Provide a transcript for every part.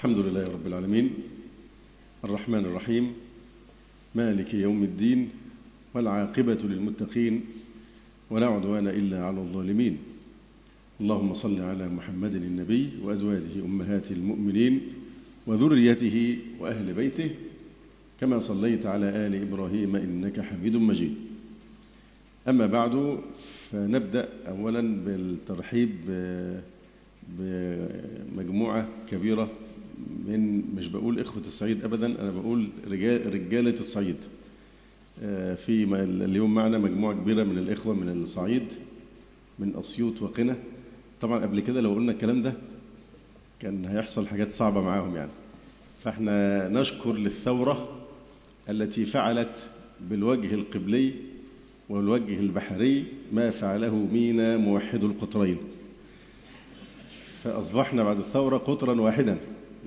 الحمد لله رب العالمين. الرحمن الرحيم. مالك يوم الدين والعاقبة للمتقين ولا عدوان إلا على الظالمين. اللهم صل على محمد النبي وأزواجه أمهات المؤمنين وذريته وأهل بيته كما صليت على آل إبراهيم إنك حميد مجيد. أما بعد فنبدأ أولا بالترحيب بمجموعة كبيرة من مش بقول إخوة الصعيد أبدا أنا بقول رجال رجالة الصعيد. في اليوم معنا مجموعة كبيرة من الإخوة من الصعيد من أسيوط وقنا. طبعا قبل كده لو قلنا الكلام ده كان هيحصل حاجات صعبة معاهم يعني. فإحنا نشكر للثورة التي فعلت بالوجه القبلي والوجه البحري ما فعله مينا موحد القطرين. فأصبحنا بعد الثورة قطرا واحدا.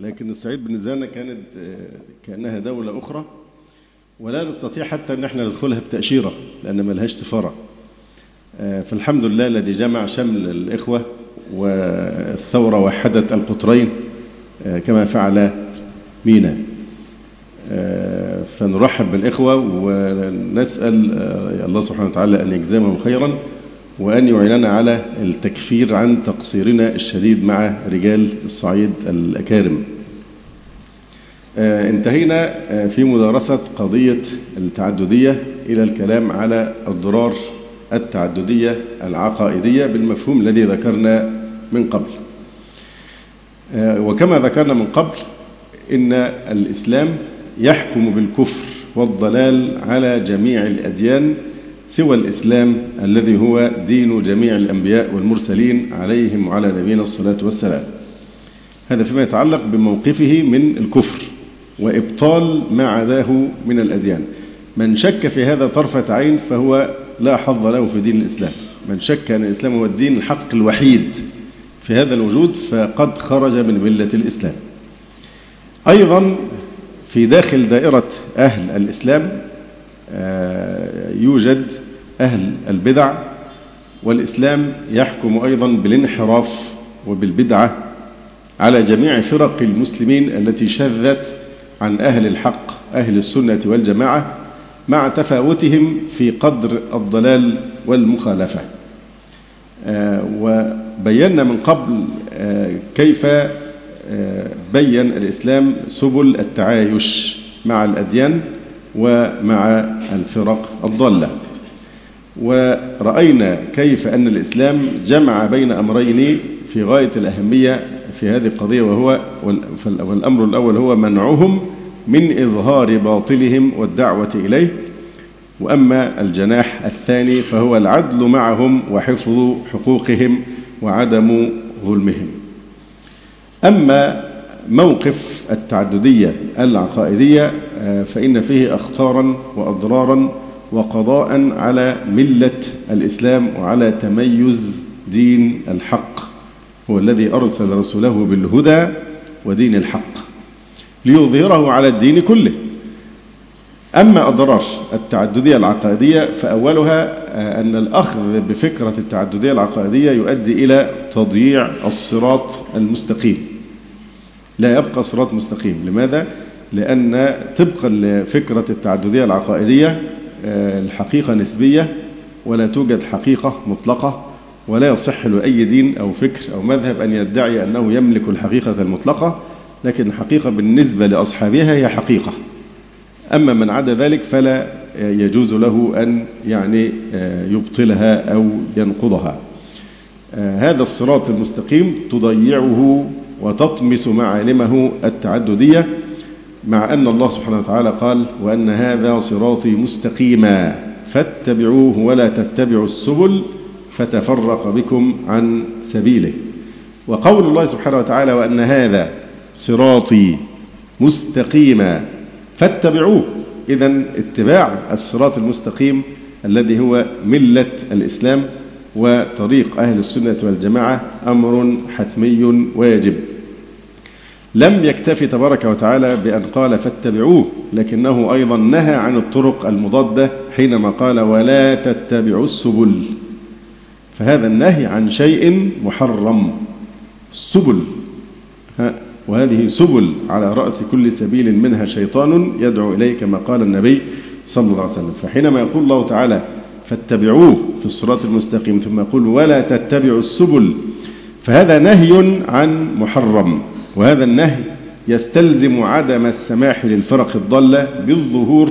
لكن الصعيد بالنسبة لنا كانت كأنها دولة أخرى ولا نستطيع حتى أن إحنا ندخلها بتأشيرة لأن ما لهاش سفارة. فالحمد لله الذي جمع شمل الإخوة والثورة وحدت القطرين كما فعل مينا. فنرحب بالإخوة ونسأل الله سبحانه وتعالى أن يجزمهم خيرا. وأن يعيننا على التكفير عن تقصيرنا الشديد مع رجال الصعيد الأكارم. انتهينا في مدارسة قضية التعددية إلى الكلام على الضرار التعددية العقائدية بالمفهوم الذي ذكرنا من قبل. وكما ذكرنا من قبل إن الإسلام يحكم بالكفر والضلال على جميع الأديان سوى الإسلام الذي هو دين جميع الأنبياء والمرسلين عليهم وعلى نبينا الصلاة والسلام. هذا فيما يتعلق بموقفه من الكفر وإبطال ما عداه من الأديان. من شك في هذا طرفة عين فهو لا حظ له في دين الإسلام. من شك أن الإسلام هو الدين الحق الوحيد في هذا الوجود فقد خرج من ملة الإسلام. أيضا في داخل دائرة أهل الإسلام يوجد أهل البدع والإسلام يحكم أيضا بالانحراف وبالبدعة على جميع فرق المسلمين التي شذت عن أهل الحق أهل السنة والجماعة مع تفاوتهم في قدر الضلال والمخالفة. وبينا من قبل كيف بين الإسلام سبل التعايش مع الأديان. ومع الفرق الضالة. ورأينا كيف أن الإسلام جمع بين أمرين في غاية الأهمية في هذه القضية وهو والأمر الأول هو منعهم من إظهار باطلهم والدعوة إليه. وأما الجناح الثاني فهو العدل معهم وحفظ حقوقهم وعدم ظلمهم. أما موقف التعددية العقائدية فإن فيه أخطارا وأضرارا وقضاء على ملة الإسلام وعلى تميز دين الحق. هو الذي أرسل رسوله بالهدى ودين الحق ليظهره على الدين كله. أما أضرار التعددية العقائدية فأولها أن الأخذ بفكرة التعددية العقائدية يؤدي إلى تضييع الصراط المستقيم. لا يبقى صراط مستقيم. لماذا؟ لأن طبقا لفكرة التعددية العقائدية الحقيقة نسبية ولا توجد حقيقة مطلقة ولا يصح لأي دين أو فكر أو مذهب أن يدعي أنه يملك الحقيقة المطلقة لكن الحقيقة بالنسبة لأصحابها هي حقيقة. أما من عدا ذلك فلا يجوز له أن يعني يبطلها أو ينقضها. هذا الصراط المستقيم تضيعه وتطمس معالمه التعددية مع أن الله سبحانه وتعالى قال وأن هذا صراطي مستقيما فاتبعوه ولا تتبعوا السبل فتفرق بكم عن سبيله. وقول الله سبحانه وتعالى وأن هذا صراطي مستقيما فاتبعوه. إذا اتباع الصراط المستقيم الذي هو ملة الإسلام وطريق أهل السنة والجماعة أمر حتمي واجب. لم يكتفي تبارك وتعالى بأن قال فاتبعوه لكنه أيضا نهى عن الطرق المضادة حينما قال ولا تتبعوا السبل. فهذا النهي عن شيء محرم. السبل وهذه سبل على رأس كل سبيل منها شيطان يدعو إليه كما قال النبي صلى الله عليه وسلم. فحينما يقول الله تعالى فاتبعوه في الصراط المستقيم ثم يقول ولا تتبعوا السبل فهذا نهي عن محرم. وهذا النهي يستلزم عدم السماح للفرق الضالة بالظهور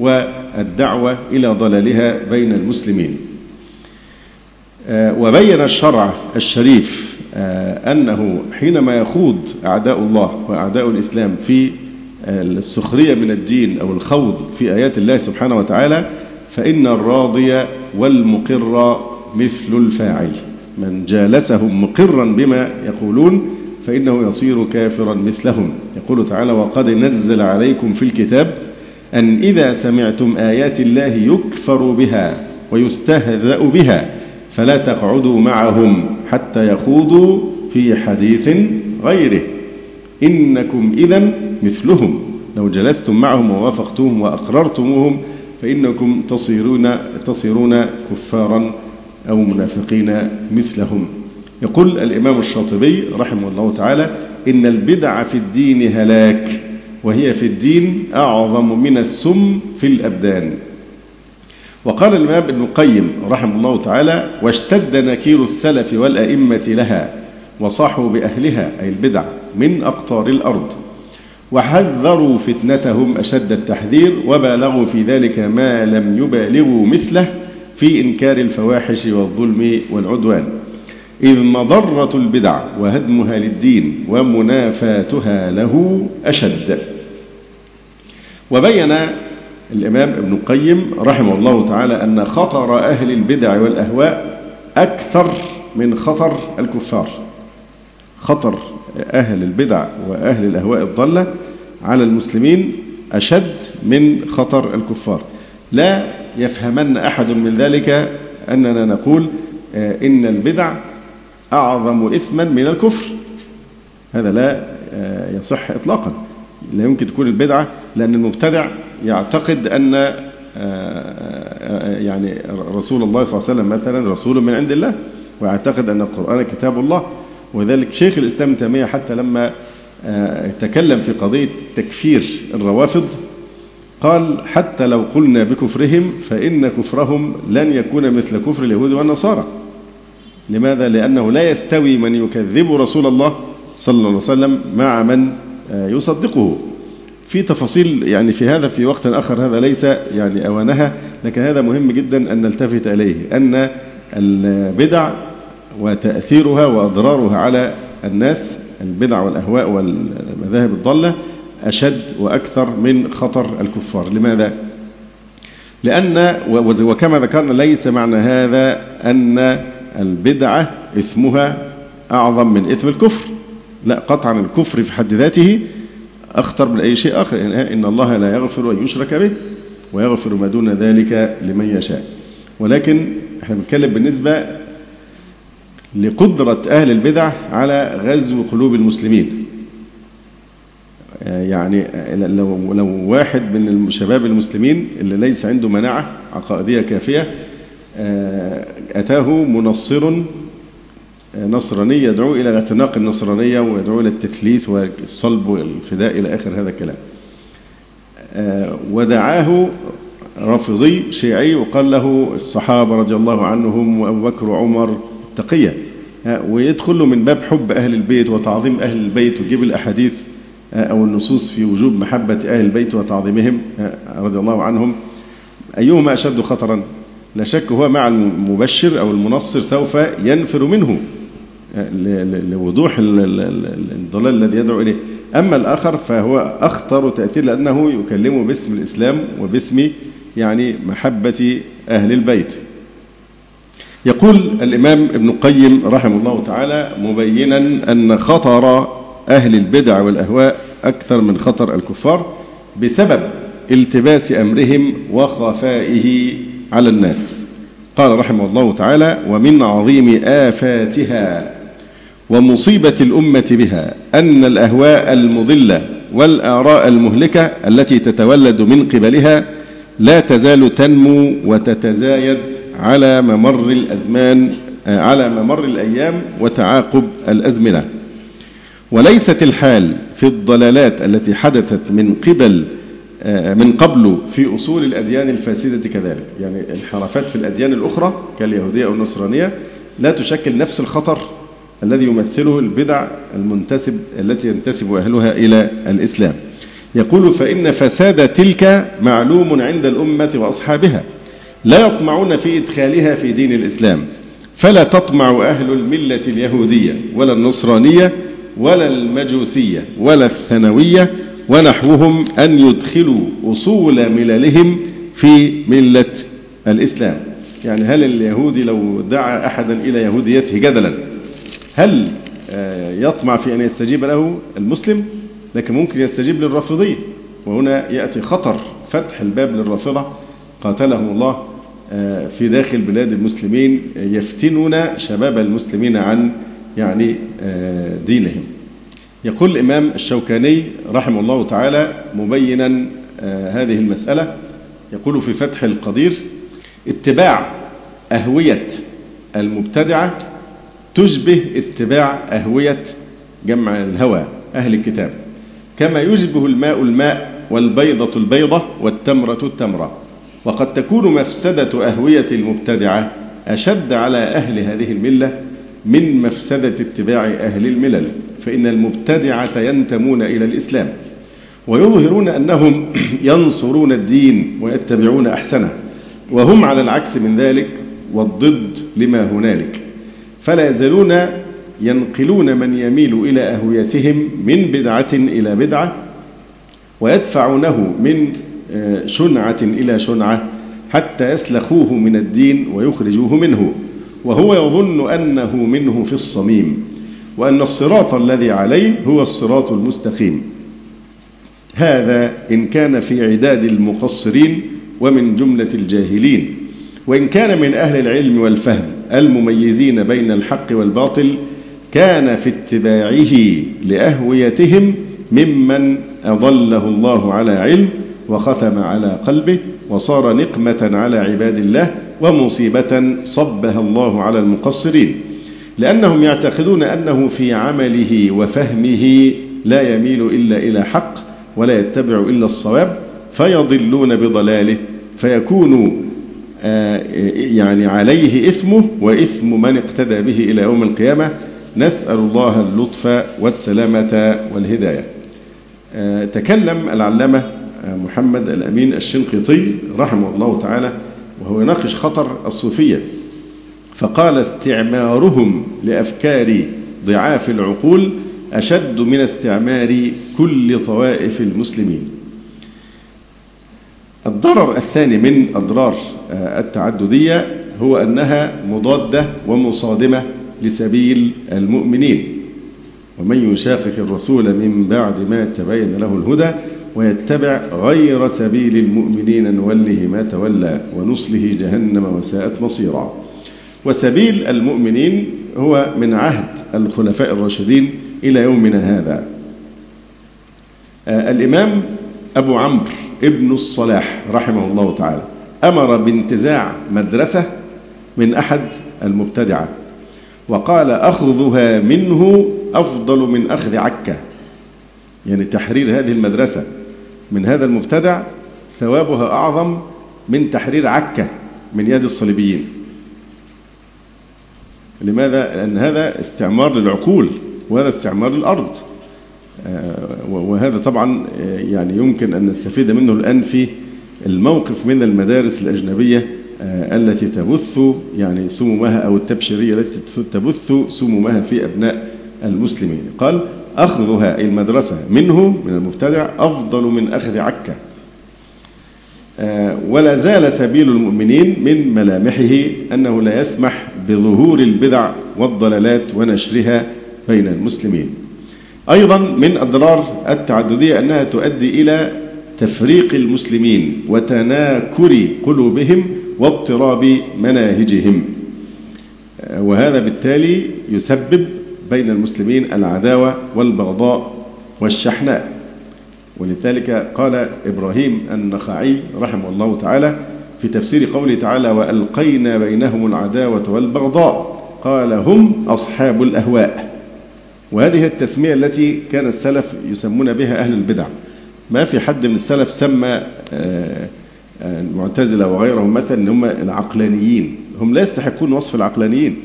والدعوة إلى ضلالها بين المسلمين. آه، وبين الشرع الشريف آه، أنه حينما يخوض أعداء الله وأعداء الإسلام في آه، السخرية من الدين أو الخوض في آيات الله سبحانه وتعالى فإن الراضي والمقر مثل الفاعل. من جالسهم مقرا بما يقولون فإنه يصير كافرا مثلهم. يقول تعالى وقد نزل عليكم في الكتاب أن إذا سمعتم آيات الله يكفر بها ويستهزأ بها فلا تقعدوا معهم حتى يخوضوا في حديث غيره. إنكم إذا مثلهم. لو جلستم معهم ووافقتوهم وأقررتموهم فإنكم تصيرون تصيرون كفارا أو منافقين مثلهم. يقول الإمام الشاطبي رحمه الله تعالى إن البدع في الدين هلاك وهي في الدين أعظم من السم في الأبدان. وقال الإمام ابن القيم رحمه الله تعالى واشتد نكير السلف والأئمة لها وصاحوا بأهلها أي البدع من أقطار الأرض. وحذروا فتنتهم أشد التحذير وبالغوا في ذلك ما لم يبالغوا مثله في إنكار الفواحش والظلم والعدوان. إذ مضرة البدع وهدمها للدين ومنافاتها له أشد. وبين الإمام ابن القيم رحمه الله تعالى أن خطر أهل البدع والأهواء أكثر من خطر الكفار. خطر أهل البدع وأهل الأهواء الضالة على المسلمين أشد من خطر الكفار. لا يفهمن أحد من ذلك أننا نقول آه، إن البدع أعظم إثما من الكفر. هذا لا آه، يصح إطلاقا. لا يمكن تكون البدعة لأن المبتدع يعتقد أن آه، يعني رسول الله صلى الله عليه وسلم مثلا رسول من عند الله ويعتقد أن القرآن كتاب الله. وذلك شيخ الإسلام تيمية حتى لما آه، تكلم في قضية تكفير الروافض قال حتى لو قلنا بكفرهم فإن كفرهم لن يكون مثل كفر اليهود والنصارى. لماذا؟ لأنه لا يستوي من يكذب رسول الله صلى الله عليه وسلم مع من آه، يصدقه في تفاصيل يعني في هذا في وقت آخر هذا ليس يعني أوانها لكن هذا مهم جدا أن نلتفت إليه أن البدع وتأثيرها وأضرارها على الناس البدع والأهواء والمذاهب الضالة أشد وأكثر من خطر الكفار لماذا؟ لأن وكما ذكرنا ليس معنى هذا أن البدعة إثمها أعظم من إثم الكفر. لا قطعا الكفر في حد ذاته أخطر من أي شيء آخر. إن الله لا يغفر أن يشرك به ويغفر ما دون ذلك لمن يشاء. ولكن إحنا بنتكلم بالنسبة لقدرة أهل البدع على غزو قلوب المسلمين. يعني لو لو واحد من الشباب المسلمين اللي ليس عنده مناعة عقائدية كافية أتاه منصر آه، نصراني يدعو إلى الاعتناق النصرانية ويدعو إلى التثليث والصلب والفداء إلى آخر هذا الكلام. آه، ودعاه رافضي شيعي وقال له الصحابة رضي الله عنهم وأبو بكر وعمر تقية ويدخل له من باب حب أهل البيت وتعظيم أهل البيت ويجيب الأحاديث أو النصوص في وجوب محبة أهل البيت وتعظيمهم رضي الله عنهم. أيهما أشد خطرا؟ لا شك هو مع المبشر أو المنصر سوف ينفر منه لوضوح الضلال الذي يدعو إليه. أما الآخر فهو أخطر تأثير لأنه يكلمه باسم الإسلام وباسم يعني محبة أهل البيت. يقول الإمام ابن القيم رحمه الله تعالى مبينا أن خطر أهل البدع والأهواء أكثر من خطر الكفار بسبب التباس أمرهم وخفائه على الناس. قال رحمه الله تعالى ومن عظيم آفاتها ومصيبة الأمة بها أن الأهواء المضلة والآراء المهلكة التي تتولد من قبلها لا تزال تنمو وتتزايد على ممر الأزمان على ممر الأيام وتعاقب الأزمنة. وليست الحال في الضلالات التي حدثت من قبل آه، من قبل في أصول الأديان الفاسدة كذلك. يعني الحرفات في الأديان الأخرى كاليهودية أو النصرانية لا تشكل نفس الخطر الذي يمثله البدع المنتسب التي ينتسب أهلها إلى الإسلام. يقول فإن فساد تلك معلوم عند الأمة وأصحابها لا يطمعون في إدخالها في دين الإسلام فلا تطمع أهل الملة اليهودية ولا النصرانية ولا المجوسية ولا الثانوية ونحوهم أن يدخلوا أصول مللهم في ملة الإسلام. يعني هل اليهودي لو دعا أحدا إلى يهوديته جدلا هل آه، يطمع في أن يستجيب له المسلم؟ لكن ممكن يستجيب للرافضية وهنا يأتي خطر فتح الباب للرافضة. قاتلهم الله آه، في داخل بلاد المسلمين يفتنون شباب المسلمين عن يعني آه، دينهم. يقول الإمام الشوكاني رحمه الله تعالى مبينا آه، هذه المسألة. يقول في فتح القدير اتباع أهوية المبتدعة تشبه اتباع أهوية جمع الهوى أهل الكتاب كما يشبه الماء الماء والبيضة البيضة والتمرة التمرة. وقد تكون مفسدة أهوية المبتدعة أشد على أهل هذه الملة من مفسدة اتباع أهل الملل. فإن المبتدعة ينتمون إلى الإسلام ويظهرون أنهم ينصرون الدين ويتبعون أحسنه وهم على العكس من ذلك والضد لما هنالك. فلا يزالون ينقلون من يميل إلى أهويتهم من بدعة إلى بدعة ويدفعونه من آه، شنعة إلى شنعة حتى يسلخوه من الدين ويخرجوه منه. وهو يظن أنه منه في الصميم. وأن الصراط الذي عليه هو الصراط المستقيم. هذا إن كان في عداد المقصرين ومن جملة الجاهلين وإن كان من أهل العلم والفهم المميزين بين الحق والباطل كان في اتباعه لأهويتهم ممن أضله الله على علم وختم على قلبه وصار نقمة على عباد الله ومصيبة صبها الله على المقصرين. لأنهم يعتقدون أنه في عمله وفهمه لا يميل إلا إلى حق ولا يتبع إلا الصواب فيضلون بضلاله فيكون آه، يعني عليه إثمه وإثم من اقتدى به إلى يوم القيامة. نسأل الله اللطف والسلامة والهداية. آه، تكلم العلامة محمد الأمين الشنقيطي رحمه الله تعالى وهو يناقش خطر الصوفية. فقال استعمارهم لأفكار ضعاف العقول أشد من استعمار كل طوائف المسلمين. الضرر الثاني من أضرار التعددية هو أنها مضادة ومصادمة لسبيل المؤمنين. ومن يشاقق الرسول من بعد ما تبين له الهدى ويتبع غير سبيل المؤمنين نوله ما تولى ونصله جهنم وساءت مصيرا. وسبيل المؤمنين هو من عهد الخلفاء الراشدين إلى يومنا هذا. آه، الإمام أبو عمرو ابن الصلاح رحمه الله تعالى أمر بانتزاع مدرسة من أحد المبتدعة وقال أخذها منه أفضل من أخذ عكا. يعني تحرير هذه المدرسة من هذا المبتدع ثوابها أعظم من تحرير عكة من يد الصليبيين. لماذا؟ لأن هذا استعمار للعقول وهذا استعمار للأرض. آه، وهذا طبعا آه، يعني يمكن أن نستفيد منه الآن في الموقف من المدارس الأجنبية آه، التي تبث يعني سمومها أو التبشيرية التي تبث سمومها في أبناء المسلمين. قال أخذها المدرسة منه من المبتدع أفضل من أخذ آه، ولا زال سبيل المؤمنين من ملامحه أنه لا يسمح بظهور البدع والضلالات ونشرها بين المسلمين. أيضا من أضرار التعددية أنها تؤدي إلى تفريق المسلمين وتناكر قلوبهم واضطراب مناهجهم. آه، وهذا بالتالي يسبب بين المسلمين العداوة والبغضاء والشحناء. ولذلك قال إبراهيم النخعي رحمه الله تعالى في تفسير قوله تعالى وألقينا بينهم العداوة والبغضاء قال هم أصحاب الأهواء. وهذه التسمية التي كان السلف يسمون بها أهل البدع. ما في حد من السلف سمى المعتزلة وغيرهم مثلا إن هم العقلانيين. هم لا يستحقون وصف العقلانيين.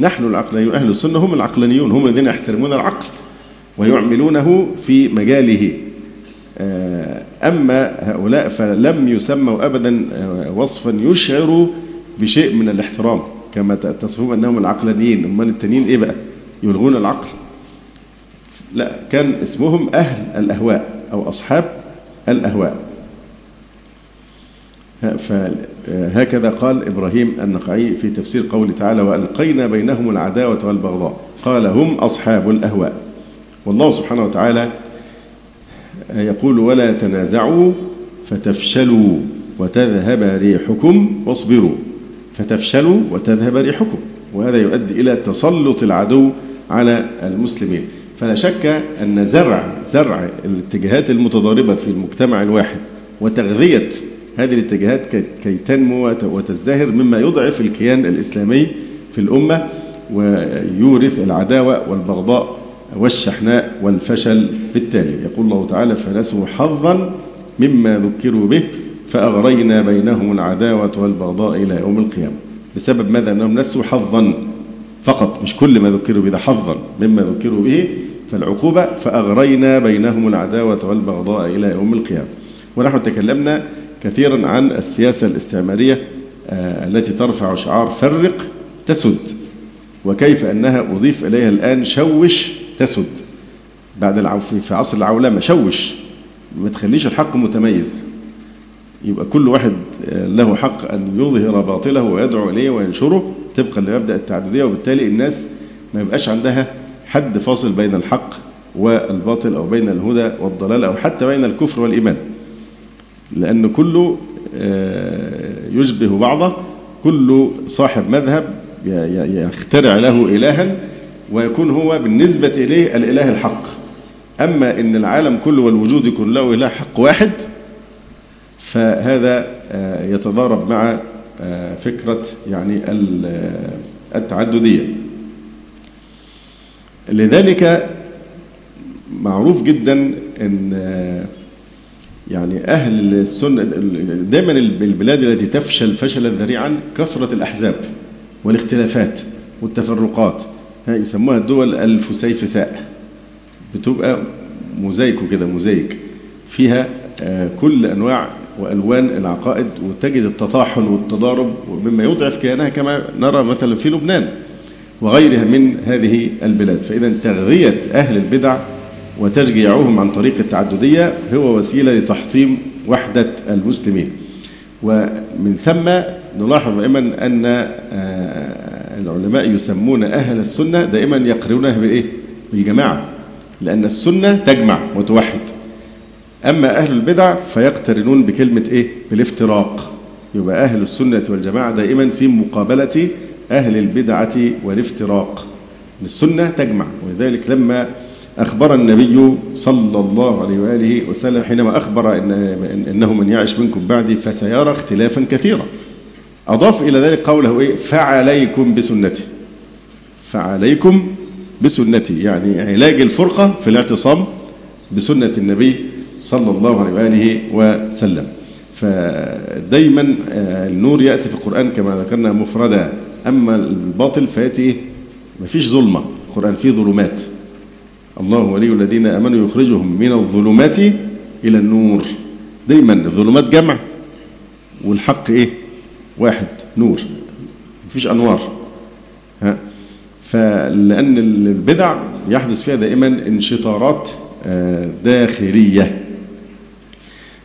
نحن العقلانيون أهل السنة هم العقلانيون هم الذين يحترمون العقل ويعملونه في مجاله. أما هؤلاء فلم يسموا أبدا وصفا يشعر بشيء من الاحترام كما تصفون أنهم العقلانيين أمال التانيين إيه بقى؟ يلغون العقل. لا كان اسمهم أهل الأهواء أو أصحاب الأهواء. فهكذا قال إبراهيم النقعي في تفسير قوله تعالى وألقينا بينهم العداوة والبغضاء قال هم أصحاب الأهواء والله سبحانه وتعالى يقول ولا تنازعوا فتفشلوا وتذهب ريحكم واصبروا. فتفشلوا وتذهب ريحكم. وهذا يؤدي إلى تسلط العدو على المسلمين. فلا شك أن زرع زرع الاتجاهات المتضاربة في المجتمع الواحد وتغذية هذه الاتجاهات كي تنمو وتزدهر مما يضعف الكيان الإسلامي في الأمة ويورث العداوة والبغضاء والشحناء والفشل بالتالي. يقول الله تعالى فنسوا حظا مما ذكروا به فأغرينا بينهم العداوة والبغضاء إلى يوم القيامة. بسبب ماذا؟ أنهم نسوا حظا فقط مش كل ما ذكروا به حظا مما ذكروا به فالعقوبة فأغرينا بينهم العداوة والبغضاء إلى يوم القيامة. ونحن تكلمنا كثيرا عن السياسة الاستعمارية التي ترفع شعار فرق تسد وكيف أنها أضيف إليها الآن شوش تسد بعد العو... في عصر العولمة شوش. ما تخليش الحق متميز. يبقى كل واحد له حق أن يظهر باطله ويدعو إليه وينشره طبقا لمبدأ التعددية وبالتالي الناس ما يبقاش عندها حد فاصل بين الحق والباطل أو بين الهدى والضلال أو حتى بين الكفر والإيمان. لأن كله يشبه بعضه كل صاحب مذهب يخترع له إلها ويكون هو بالنسبة إليه الإله الحق. أما إن العالم كله والوجود يكون له إله حق واحد فهذا يتضارب مع فكرة يعني التعددية. لذلك معروف جدا أن يعني أهل السنة دائما البلاد التي تفشل فشلا ذريعا كثرة الأحزاب والاختلافات والتفرقات. يسموها الدول الفسيفساء. بتبقى موزايك وكده موزايك. فيها كل أنواع وألوان العقائد وتجد التطاحن والتضارب مما يضعف كيانها كما نرى مثلا في لبنان وغيرها من هذه البلاد. فإذا تغذية أهل البدع وتشجيعهم عن طريق التعددية هو وسيلة لتحطيم وحدة المسلمين. ومن ثم نلاحظ دائما أن العلماء يسمون أهل السنة دائما يقرونها بالإيه؟ بالجماعة لأن السنة تجمع وتوحد أما أهل البدع فيقترنون بكلمة إيه؟ بالافتراق يبقى أهل السنة والجماعة دائما في مقابلة أهل البدعة والافتراق السنة تجمع ولذلك لما أخبر النبي صلى الله عليه وآله وسلم حينما أخبر إن إنه من يعش منكم بعدي فسيرى اختلافا كثيرا أضاف إلى ذلك قوله إيه؟ فعليكم بسنتي. فعليكم بسنتي. يعني علاج الفرقة في الاعتصام بسنة النبي صلى الله عليه وآله وسلم. فدايما النور يأتي في القرآن كما ذكرنا مفردا. أما الباطل فيأتي مفيش ظلمة. القرآن فيه ظلمات. الله ولي الذين آمنوا يخرجهم من الظلمات إلى النور. دايما الظلمات جمع والحق إيه؟ واحد نور مفيش أنوار. ها؟ فلأن البدع يحدث فيها دائما انشطارات داخلية.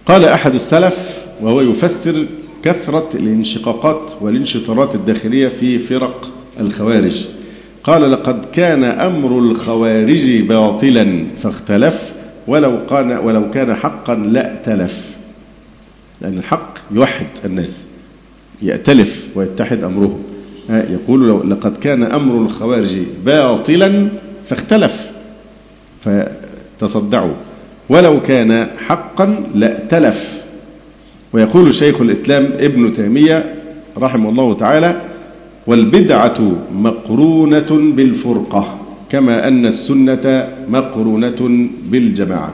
قال أحد السلف وهو يفسر كثرة الانشقاقات والانشطارات الداخلية في فرق الخوارج. قال لقد كان أمر الخوارج باطلا فاختلف ولو كان ولو كان حقا لائتلف لأن الحق يوحد الناس. يأتلف ويتحد أمرهم يقول لو لقد كان أمر الخوارج باطلا فاختلف فتصدعوا. ولو كان حقا لائتلف ويقول شيخ الإسلام ابن تيمية رحمه الله تعالى والبدعة مقرونة بالفرقة كما أن السنة مقرونة بالجماعة.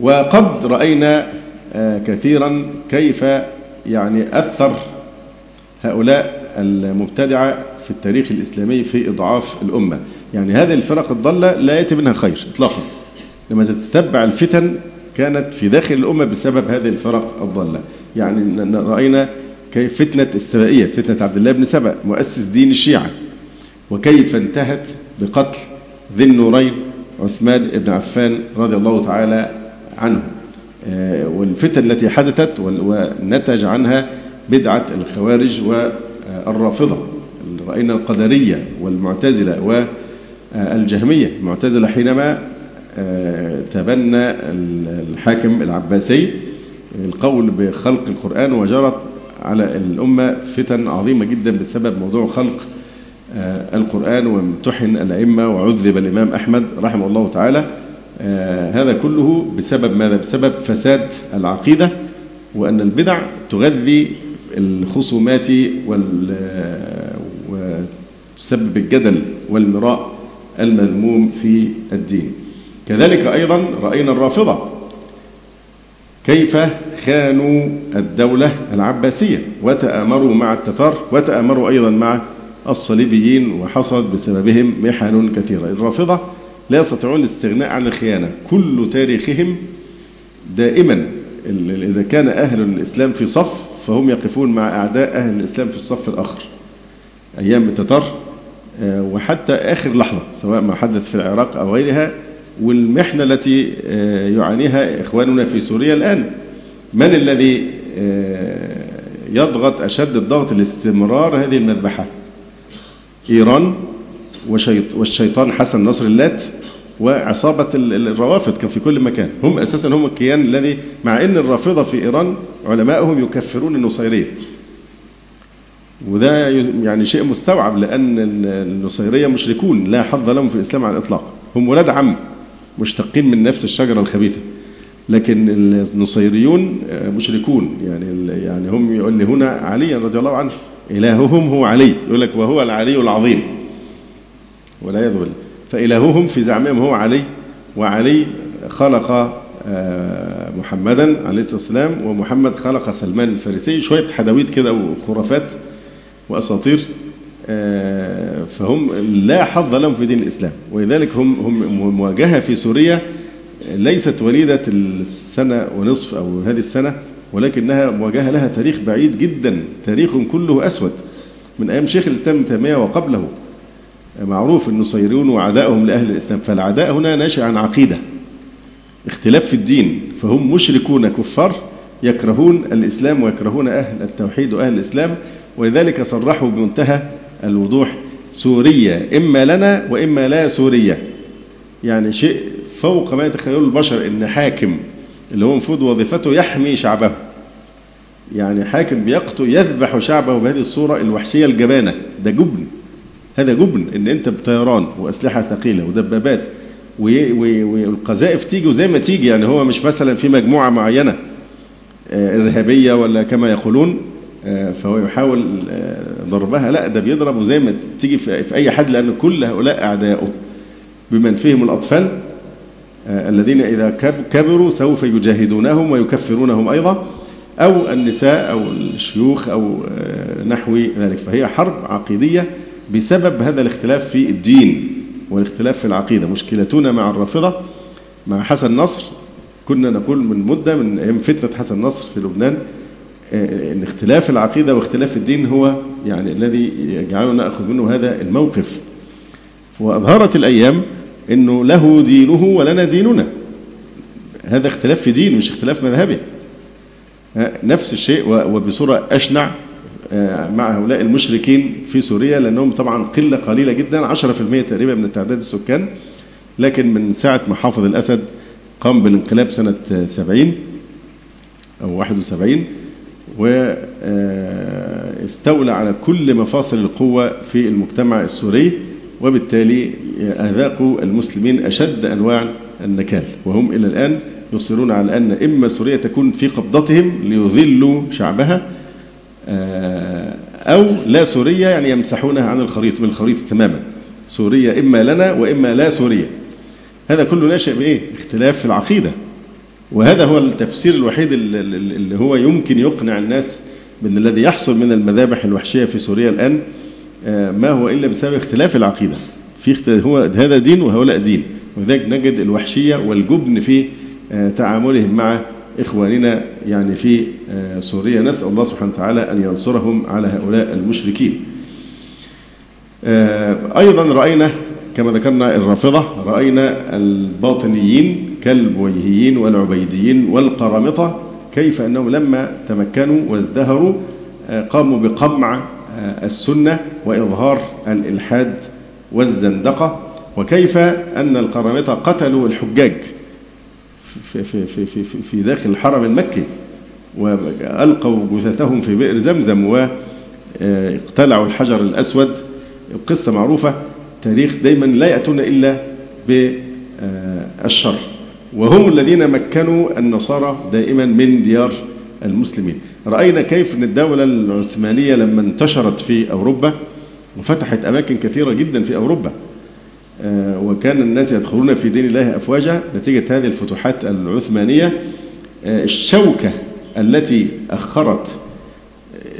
وقد رأينا آه، كثيرا كيف يعني أثر هؤلاء المبتدعة في التاريخ الإسلامي في إضعاف الأمة. يعني هذه الفرق الضالة لا يأتي منها خير إطلاقا. لما تتبع الفتن كانت في داخل الأمة بسبب هذه الفرق الضالة. يعني رأينا كيف فتنة السبائية فتنة عبد الله بن سبأ مؤسس دين الشيعة وكيف انتهت بقتل ذي النورين عثمان بن عفان رضي الله تعالى عنه. آه، والفتن التي حدثت ونتج عنها بدعة الخوارج والرافضة رأينا القدرية والمعتزلة والجهمية المعتزلة حينما آه، تبنى الحاكم العباسي القول بخلق القرآن وجرت على الأمة فتن عظيمة جدا بسبب موضوع خلق آه، القرآن وامتحن الأئمة وعذب الإمام أحمد رحمه الله تعالى آه، هذا كله بسبب ماذا؟ بسبب فساد العقيدة وأن البدع تغذي الخصومات وتسبب الجدل والمراء المذموم في الدين. كذلك أيضا رأينا الرافضة. كيف خانوا الدولة العباسية؟ وتآمروا مع التتار وتآمروا أيضا مع الصليبيين وحصلت بسببهم محن كثيرة. الرافضة لا يستطيعون الاستغناء عن الخيانة. كل تاريخهم دائما إذا كان أهل الإسلام في صف فهم يقفون مع أعداء أهل الإسلام في الصف الآخر أيام التتار آه، وحتى آخر لحظة سواء ما حدث في العراق أو غيرها والمحنة التي آه، يعانيها إخواننا في سوريا الآن. من الذي آه، يضغط أشد الضغط لاستمرار هذه المذبحة؟ إيران والشيطان حسن نصر اللات وعصابة الروافض كان في كل مكان. هم أساسا هم الكيان الذي مع أن الرافضة في إيران علماءهم يكفرون النصيرية. وده يعني شيء مستوعب لأن النصيرية مشركون لا حظ لهم في الإسلام على الإطلاق. هم ولاد عم مشتقين من نفس الشجرة الخبيثة. لكن النصيريون مشركون. يعني يعني هم يقول لي هنا علي رضي الله عنه. إلههم هو علي. يقول لك وهو العلي العظيم. ولا بالله فإلههم في زعمهم هو علي وعلي خلق آه، محمدا عليه الصلاة والسلام ومحمد خلق سلمان الفارسي شوية حدويت كده وخرافات وأساطير آه، فهم لا حظ لهم في دين الإسلام. ولذلك هم هم مواجهة في سوريا ليست وليدة السنة ونصف أو هذه السنة ولكنها مواجهة لها تاريخ بعيد جدا تاريخ كله أسود من أيام شيخ الإسلام ابن تيمية وقبله. معروف النصيريون وعدائهم لأهل الإسلام فالعداء هنا ناشئ عن عقيدة اختلاف في الدين فهم مشركون كفار يكرهون الإسلام ويكرهون أهل التوحيد وأهل الإسلام ولذلك صرحوا بمنتهى الوضوح سورية إما لنا وإما لا سورية. يعني شيء فوق ما يتخيله البشر إن حاكم اللي هو المفروض وظيفته يحمي شعبه. يعني حاكم بيقتل يذبح شعبه بهذه الصورة الوحشية الجبانة ده جبن. هذا جبن إن أنت بطيران وأسلحة ثقيلة ودبابات والقذائف تيجي وزي ما تيجي يعني هو مش مثلا في مجموعة معينة آه، إرهابية ولا كما يقولون آه، فهو يحاول آه، ضربها لا ده بيضرب وزي ما تيجي في أي حد لأن كل هؤلاء أعداؤه بمن فيهم الأطفال الذين إذا كبروا سوف يجاهدونهم ويكفرونهم أيضا أو النساء أو الشيوخ أو نحو ذلك. فهي حرب عقيدية بسبب هذا الاختلاف في الدين والاختلاف في العقيدة. مشكلتنا مع الرافضة مع حسن نصر. كنا نقول من مدة من أيام فتنة حسن نصر في لبنان آه، أن اختلاف العقيدة واختلاف الدين هو يعني الذي يجعلنا نأخذ منه هذا الموقف. وأظهرت الأيام أنه له دينه ولنا ديننا. هذا اختلاف في دين مش اختلاف مذهبي. آه، نفس الشيء وبصورة أشنع آه، مع هؤلاء المشركين في سوريا لأنهم طبعا قلة قليلة جدا 10% تقريبا من تعداد السكان. لكن من ساعة ما حافظ الأسد قام بالانقلاب سنة 70 أو 71 واستولى على كل مفاصل القوة في المجتمع السوري وبالتالي أذاقوا المسلمين أشد أنواع النكال. وهم إلى الآن يصرون على أن إما سوريا تكون في قبضتهم ليذلوا شعبها آه، أو لا سورية يعني يمسحونها عن الخريطة من الخريطة تماما. سوريا إما لنا وإما لا سوريا هذا كله ناشئ بإيه؟ اختلاف في العقيدة. وهذا هو التفسير الوحيد اللي هو يمكن يقنع الناس بأن الذي يحصل من المذابح الوحشية في سوريا الآن آه، ما هو إلا بسبب اختلاف العقيدة. في اختلاف هو هذا دين وهؤلاء دين. ولذلك نجد الوحشية والجبن في آه، تعاملهم مع إخواننا يعني في آه، سوريا نسأل الله سبحانه وتعالى أن ينصرهم على هؤلاء المشركين. أيضا رأينا كما ذكرنا الرافضة رأينا الباطنيين كالبويهيين والعبيديين والقرامطة كيف أنهم لما تمكنوا وازدهروا قاموا بقمع السنة وإظهار الإلحاد والزندقة وكيف أن القرامطة قتلوا الحجاج. في, في, في, في, في داخل الحرم المكي وألقوا جثثهم في بئر زمزم واقتلعوا الحجر الأسود. قصة معروفة تاريخ دايما لا يأتون إلا بالشر. وهم الذين مكنوا النصارى دائما من ديار المسلمين. رأينا كيف أن الدولة العثمانية لما انتشرت في أوروبا وفتحت أماكن كثيرة جدا في أوروبا. وكان الناس يدخلون في دين الله أفواجا نتيجة هذه الفتوحات العثمانية. آه، الشوكة التي أخرت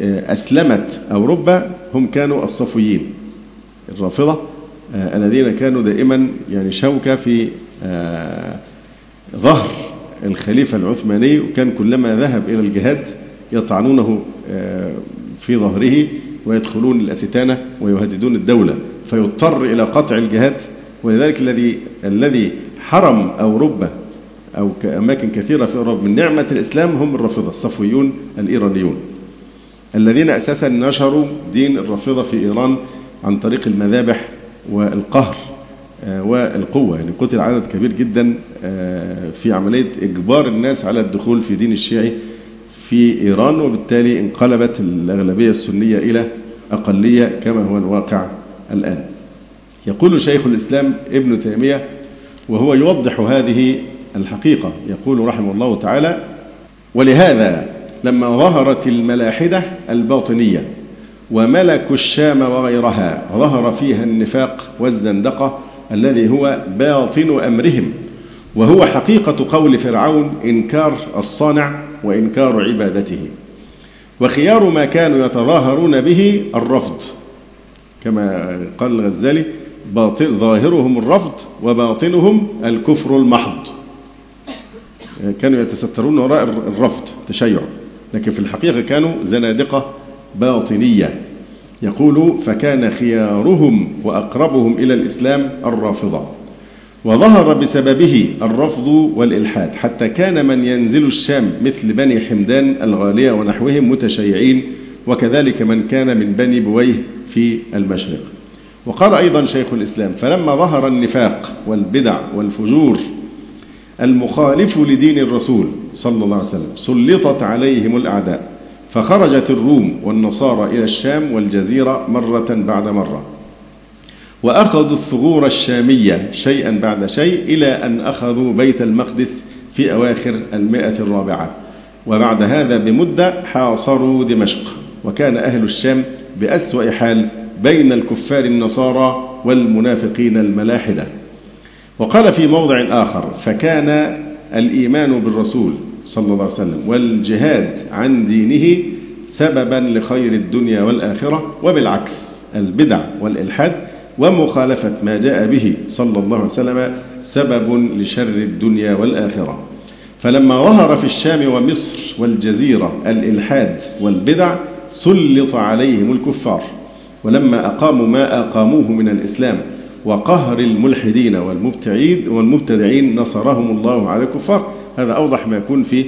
آه، أسلمت أوروبا هم كانوا الصفويين الرافضة الذين كانوا دائما يعني شوكة في ظهر الخليفة العثماني وكان كلما ذهب إلى الجهاد يطعنونه في ظهره. ويدخلون الأستانة ويهددون الدولة فيضطر إلى قطع الجهاد. ولذلك الذي الذي حرم أوروبا أو أماكن كثيرة في أوروبا من نعمة الإسلام هم الرافضة الصفويون الإيرانيون الذين أساسا نشروا دين الرافضة في إيران عن طريق المذابح والقهر آه، والقوة. يعني قتل عدد كبير جدا آه، في عملية إجبار الناس على الدخول في دين الشيعي. في إيران وبالتالي انقلبت الأغلبية السنية إلى أقلية كما هو الواقع الآن. يقول شيخ الإسلام ابن تيمية وهو يوضح هذه الحقيقة. يقول رحمه الله تعالى ولهذا لما ظهرت الملاحدة الباطنية وملك الشام وغيرها ظهر فيها النفاق والزندقة الذي هو باطن أمرهم وهو حقيقة قول فرعون إنكار الصانع وإنكار عبادته. وخيار ما كانوا يتظاهرون به الرفض. كما قال الغزالي باطن ظاهرهم الرفض وباطنهم الكفر المحض. كانوا يتسترون وراء الرفض تشيع. لكن في الحقيقة كانوا زنادقة باطنية. يقول فكان خيارهم وأقربهم إلى الإسلام الرافضة. وظهر بسببه الرفض والإلحاد. حتى كان من ينزل الشام مثل بني حمدان الغالية ونحوهم متشيعين وكذلك من كان من بني بويه في المشرق. وقال أيضا شيخ الإسلام فلما ظهر النفاق والبدع والفجور المخالف لدين الرسول صلى الله عليه وسلم سلطت عليهم الأعداء فخرجت الروم والنصارى إلى الشام والجزيرة مرة بعد مرة. وأخذوا الثغور الشامية شيئا بعد شيء إلى أن أخذوا بيت المقدس في أواخر المئة الرابعة. وبعد هذا بمدة حاصروا دمشق. وكان أهل الشام بأسوأ حال بين الكفار النصارى والمنافقين الملاحدة. وقال في موضع آخر فكان الإيمان بالرسول صلى الله عليه وسلم والجهاد عن دينه سببا لخير الدنيا والآخرة وبالعكس البدع والإلحاد ومخالفة ما جاء به صلى الله عليه وسلم سبب لشر الدنيا والآخرة. فلما ظهر في الشام ومصر والجزيرة الإلحاد والبدع سلط عليهم الكفار. ولما أقاموا ما أقاموه من الإسلام وقهر الملحدين والمبتعين والمبتدعين نصرهم الله على الكفار. هذا أوضح ما يكون في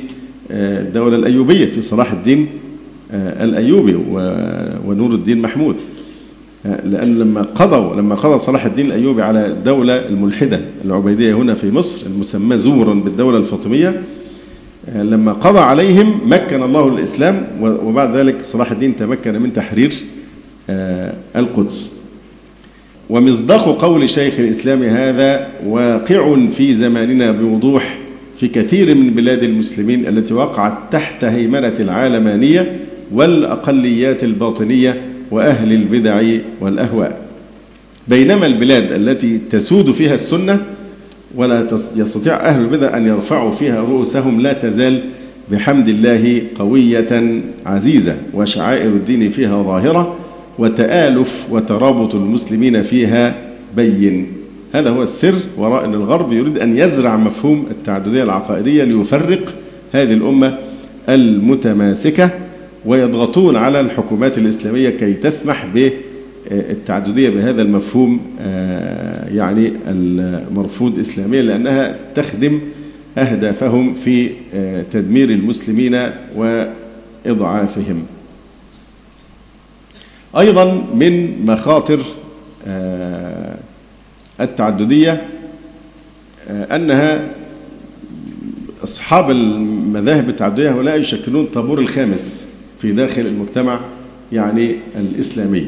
آه، الدولة الأيوبية في صلاح الدين آه، الأيوبي ونور الدين محمود. لأن لما قضوا لما قضى صلاح الدين الأيوبي على الدولة الملحدة العبيدية هنا في مصر المسمى زورا بالدولة الفاطمية لما قضى عليهم مكن الله الإسلام وبعد ذلك صلاح الدين تمكن من تحرير آه، القدس. ومصداق قول شيخ الإسلام هذا واقع في زماننا بوضوح في كثير من بلاد المسلمين التي وقعت تحت هيمنة العالمانية والأقليات الباطنية وأهل البدع والأهواء. بينما البلاد التي تسود فيها السنة ولا يستطيع أهل البدع أن يرفعوا فيها رؤوسهم لا تزال بحمد الله قوية عزيزة وشعائر الدين فيها ظاهرة وتآلف وترابط المسلمين فيها بين. هذا هو السر وراء أن الغرب يريد أن يزرع مفهوم التعددية العقائدية ليفرق هذه الأمة المتماسكة ويضغطون على الحكومات الإسلامية كي تسمح بالتعددية بهذا المفهوم آه، يعني المرفوض إسلاميا لأنها تخدم أهدافهم في آه، تدمير المسلمين وإضعافهم. أيضا من مخاطر آه، التعددية أنها أصحاب المذاهب التعددية هؤلاء يشكلون الطابور الخامس. في داخل المجتمع يعني الإسلامي.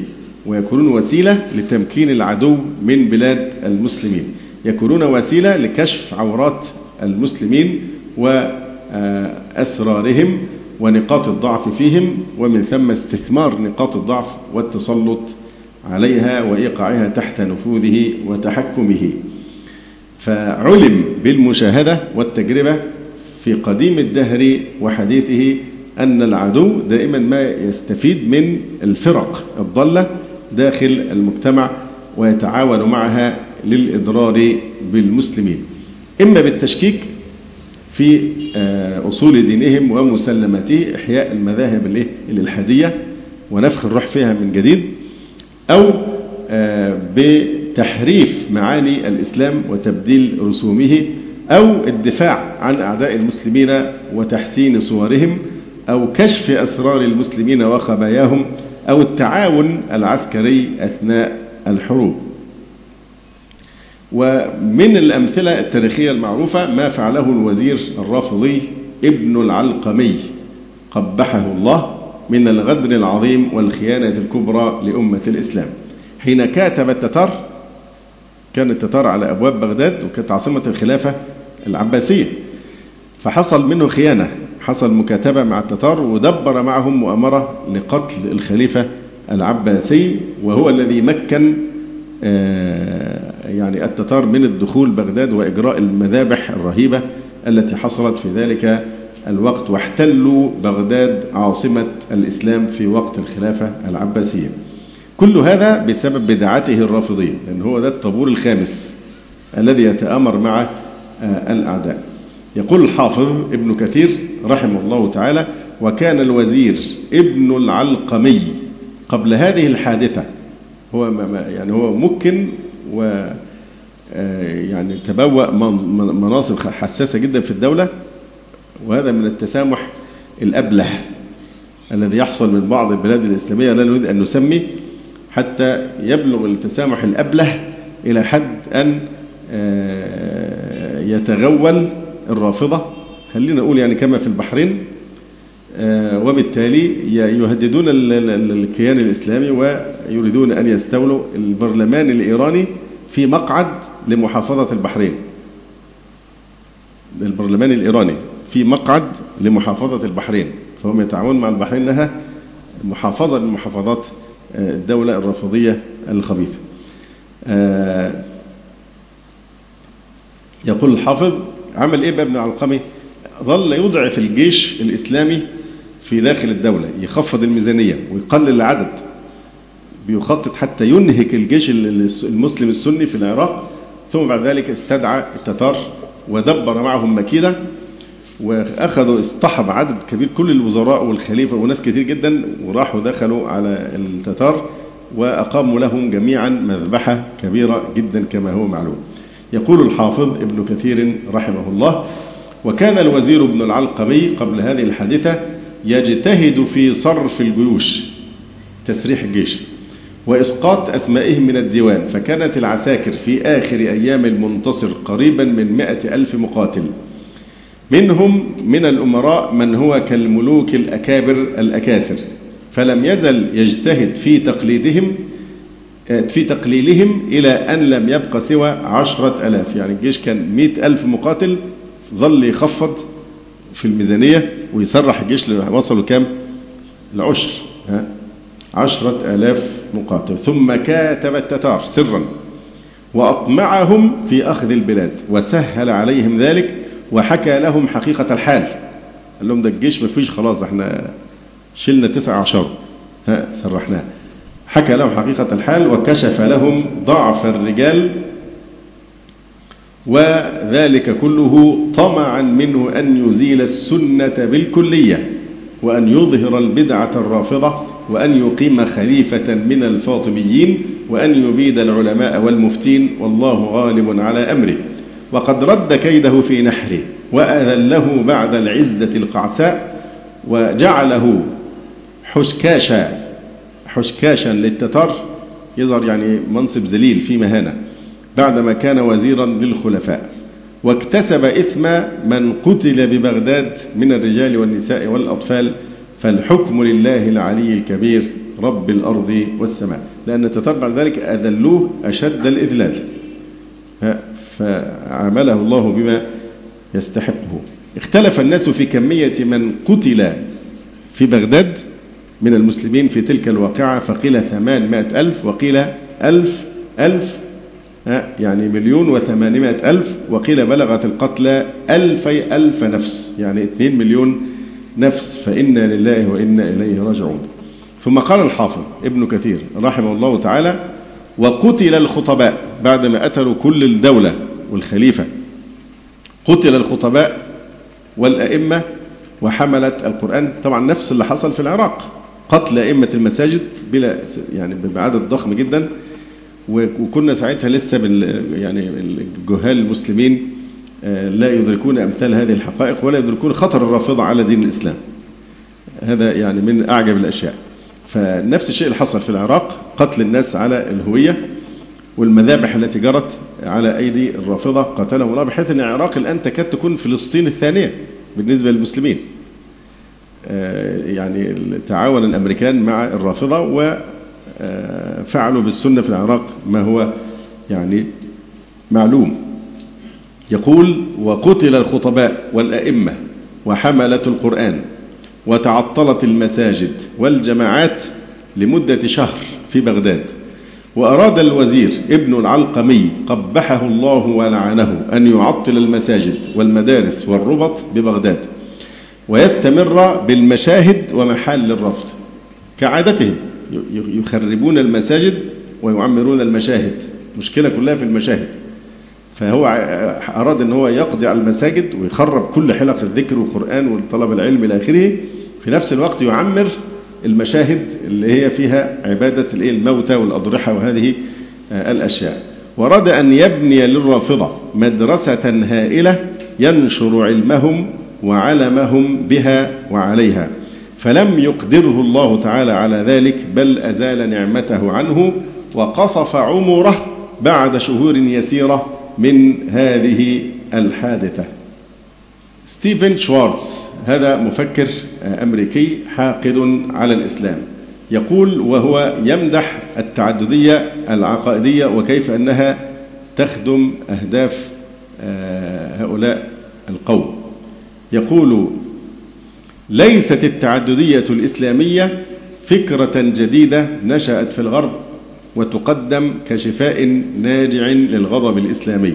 ويكونون وسيلة لتمكين العدو من بلاد المسلمين. يكونون وسيلة لكشف عورات المسلمين وأسرارهم ونقاط الضعف فيهم ومن ثم استثمار نقاط الضعف والتسلط عليها وإيقاعها تحت نفوذه وتحكمه. فعلم بالمشاهدة والتجربة في قديم الدهر وحديثه أن العدو دائما ما يستفيد من الفرق الضالة داخل المجتمع ويتعاون معها للإضرار بالمسلمين. إما بالتشكيك في آه، أصول دينهم ومسلماته إحياء المذاهب الإلحادية ونفخ الروح فيها من جديد أو آه، بتحريف معاني الإسلام وتبديل رسومه أو الدفاع عن أعداء المسلمين وتحسين صورهم أو كشف أسرار المسلمين وخباياهم أو التعاون العسكري أثناء الحروب. ومن الأمثلة التاريخية المعروفة ما فعله الوزير الرافضي ابن العلقمي قبحه الله من الغدر العظيم والخيانة الكبرى لأمة الإسلام. حين كاتب التتار كان التتار على أبواب بغداد وكانت عاصمة الخلافة العباسية فحصل منه خيانة. حصل مكاتبة مع التتار ودبر معهم مؤامرة لقتل الخليفة العباسي وهو الذي مكن آه، يعني التتار من الدخول بغداد وإجراء المذابح الرهيبة التي حصلت في ذلك الوقت واحتلوا بغداد عاصمة الإسلام في وقت الخلافة العباسية. كل هذا بسبب بدعته الرافضية لأن هو ده الطابور الخامس الذي يتآمر مع آه، الأعداء. يقول الحافظ ابن كثير رحمه الله تعالى وكان الوزير ابن العلقمي قبل هذه الحادثة. هو يعني هو ممكن و آه، يعني تبوأ مناصب حساسة جدا في الدولة وهذا من التسامح الأبله الذي يحصل من بعض البلاد الإسلامية لا نريد أن نسمي حتى يبلغ التسامح الأبله إلى حد أن آه، يتغول الرافضة. خلينا نقول يعني كما في البحرين آه، وبالتالي يهددون الكيان الإسلامي ويريدون أن يستولوا البرلمان الإيراني في مقعد لمحافظة البحرين. البرلمان الإيراني في مقعد لمحافظة البحرين. فهم يتعاونون مع البحرين أنها محافظة من محافظات آه، الدولة الرافضية الخبيثة. آه، يقول الحافظ عمل إيه بقى ابن العلقمي ظل يضعف الجيش الإسلامي في داخل الدولة يخفض الميزانية ويقلل العدد بيخطط حتى ينهك الجيش المسلم السني في العراق ثم بعد ذلك استدعى التتار ودبر معهم مكيدة وأخذوا اصطحب عدد كبير كل الوزراء والخليفة وناس كتير جدا وراحوا دخلوا على التتار وأقاموا لهم جميعا مذبحة كبيرة جدا كما هو معلوم. يقول الحافظ ابن كثير رحمه الله: وكان الوزير ابن العلقمي قبل هذه الحادثة يجتهد في صرف الجيوش تسريح الجيش وإسقاط أسمائهم من الديوان فكانت العساكر في آخر أيام المنتصر قريبا من مائة ألف مقاتل. منهم من الأمراء من هو كالملوك الأكابر الأكاسر فلم يزل يجتهد في تقليدهم في تقليلهم إلى أن لم يبق سوى عشرة ألاف يعني الجيش كان مئة ألف مقاتل ظل يخفض في الميزانية ويسرح الجيش وصلوا كام؟ العشر ها؟ عشرة آلاف مقاتل. ثم كاتب التتار سرا وأطمعهم في أخذ البلاد وسهل عليهم ذلك وحكى لهم حقيقة الحال. قال لهم ده الجيش ما فيش خلاص إحنا شلنا تسع عشر ها؟ سرحناه حكى لهم حقيقة الحال وكشف لهم ضعف الرجال وذلك كله طمعا منه أن يزيل السنة بالكلية وأن يظهر البدعة الرافضة وأن يقيم خليفة من الفاطميين وأن يبيد العلماء والمفتين والله غالب على أمره. وقد رد كيده في نحره وأذله بعد العزة القعساء وجعله حشكاشا حشكاشا للتتار يظهر يعني منصب ذليل في مهانة. بعدما كان وزيرا للخلفاء. واكتسب إثم من قتل ببغداد من الرجال والنساء والأطفال فالحكم لله العلي الكبير رب الأرض والسماء. لأن بعد ذلك أذلوه أشد الإذلال. فعمله الله بما يستحقه. اختلف الناس في كمية من قتل في بغداد من المسلمين في تلك الواقعة فقيل ثمانمائة ألف وقيل ألف ألف يعني مليون وثمانمائة ألف وقيل بلغت القتلى ألفي ألف نفس يعني اثنين مليون نفس فإنا لله وإنا إليه راجعون. ثم قال الحافظ ابن كثير رحمه الله تعالى وقتل الخطباء بعدما قتلوا كل الدولة والخليفة. قتل الخطباء والأئمة وحملة القرآن. طبعا نفس اللي حصل في العراق. قتل أئمة المساجد بلا يعني بعدد ضخم جدا. وكنا ساعتها لسه بال يعني الجهال المسلمين لا يدركون أمثال هذه الحقائق ولا يدركون خطر الرافضة على دين الإسلام. هذا يعني من أعجب الأشياء. فنفس الشيء اللي حصل في العراق قتل الناس على الهوية والمذابح التي جرت على أيدي الرافضة قتلهم الله بحيث أن العراق الآن تكاد تكون فلسطين الثانية بالنسبة للمسلمين. يعني تعاون الأمريكان مع الرافضة وفعلوا بالسنة في العراق ما هو يعني معلوم. يقول وقتل الخطباء والأئمة وحملة القرآن وتعطلت المساجد والجماعات لمدة شهر في بغداد. وأراد الوزير ابن العلقمي قبحه الله ولعنه أن يعطل المساجد والمدارس والربط ببغداد ويستمر بالمشاهد ومحال للرفض كعادتهم. يخربون المساجد ويعمرون المشاهد مشكلة كلها في المشاهد. فهو أراد أن هو يقضي على المساجد ويخرب كل حلق الذكر والقرآن والطلب العلم إلى آخره. في نفس الوقت يعمر المشاهد اللي هي فيها عبادة الموتى والأضرحة وهذه الأشياء. وراد أن يبني للرافضة مدرسة هائلة ينشر علمهم وعلمهم بها وعليها. فلم يقدره الله تعالى على ذلك بل أزال نعمته عنه وقصف عمره بعد شهور يسيرة من هذه الحادثة. ستيفن شوارتز هذا مفكر أمريكي حاقد على الإسلام يقول وهو يمدح التعددية العقائدية وكيف أنها تخدم أهداف هؤلاء القوم؟ يقول ليست التعددية الإسلامية فكرة جديدة نشأت في الغرب وتقدم كشفاء ناجع للغضب الإسلامي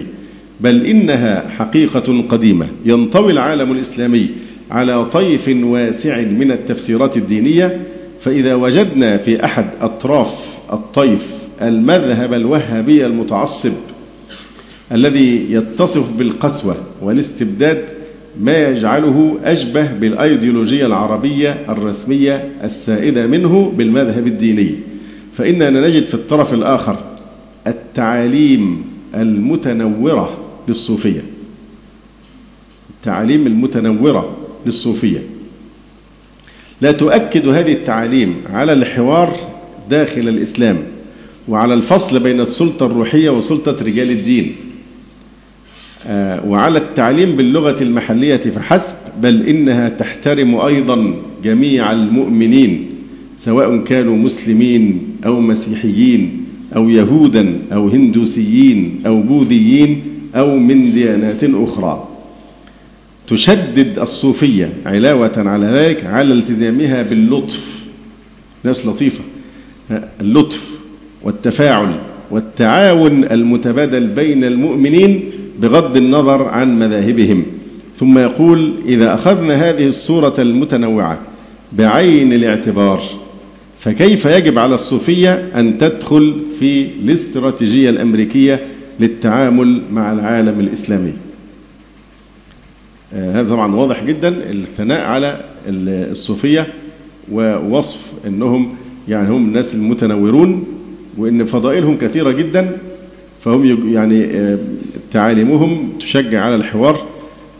بل إنها حقيقة قديمة ينطوي العالم الإسلامي على طيف واسع من التفسيرات الدينية فإذا وجدنا في أحد أطراف الطيف المذهب الوهابي المتعصب الذي يتصف بالقسوة والاستبداد ما يجعله أشبه بالأيديولوجية العربية الرسمية السائدة منه بالمذهب الديني. فإننا نجد في الطرف الآخر التعاليم المتنورة للصوفية. التعاليم المتنورة للصوفية. لا تؤكد هذه التعاليم على الحوار داخل الإسلام وعلى الفصل بين السلطة الروحية وسلطة رجال الدين. وعلى التعليم باللغة المحلية فحسب بل إنها تحترم أيضا جميع المؤمنين سواء كانوا مسلمين أو مسيحيين أو يهودا أو هندوسيين أو بوذيين أو من ديانات أخرى. تشدد الصوفية علاوة على ذلك على التزامها باللطف. ناس لطيفة. اللطف والتفاعل والتعاون المتبادل بين المؤمنين بغض النظر عن مذاهبهم. ثم يقول إذا أخذنا هذه الصورة المتنوعة بعين الاعتبار فكيف يجب على الصوفية أن تدخل في الاستراتيجية الأمريكية للتعامل مع العالم الإسلامي؟ آه، هذا طبعا واضح جدا الثناء على الصوفية ووصف أنهم يعني هم الناس المتنورون وأن فضائلهم كثيرة جدا فهم يعني آه، تعاليمهم تشجع على الحوار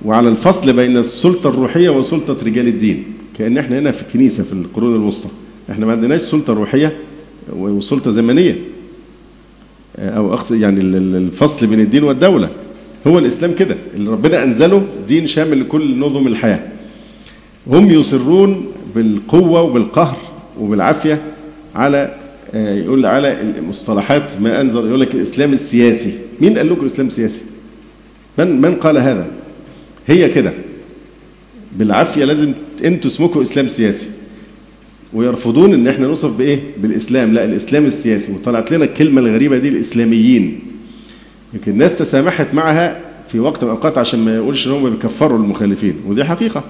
وعلى الفصل بين السلطة الروحية وسلطة رجال الدين. كأن إحنا هنا في الكنيسة في القرون الوسطى. إحنا ما عندناش سلطة روحية وسلطة زمنية. أو أقصد يعني الفصل بين الدين والدولة. هو الإسلام كده. اللي ربنا أنزله دين شامل لكل نظم الحياة. هم يصرون بالقوة وبالقهر وبالعافية على يقول على المصطلحات ما أنزل يقول لك الإسلام السياسي. مين قال لكم الإسلام السياسي؟ من من قال هذا؟ هي كده. بالعافية لازم أنتوا اسمكم إسلام سياسي. ويرفضون إن إحنا نوصف بإيه؟ بالإسلام. لا الإسلام السياسي. وطلعت لنا الكلمة الغريبة دي الإسلاميين. لكن الناس تسامحت معها في وقت من الأوقات عشان ما يقولش إن هم بيكفروا المخالفين. ودي حقيقة.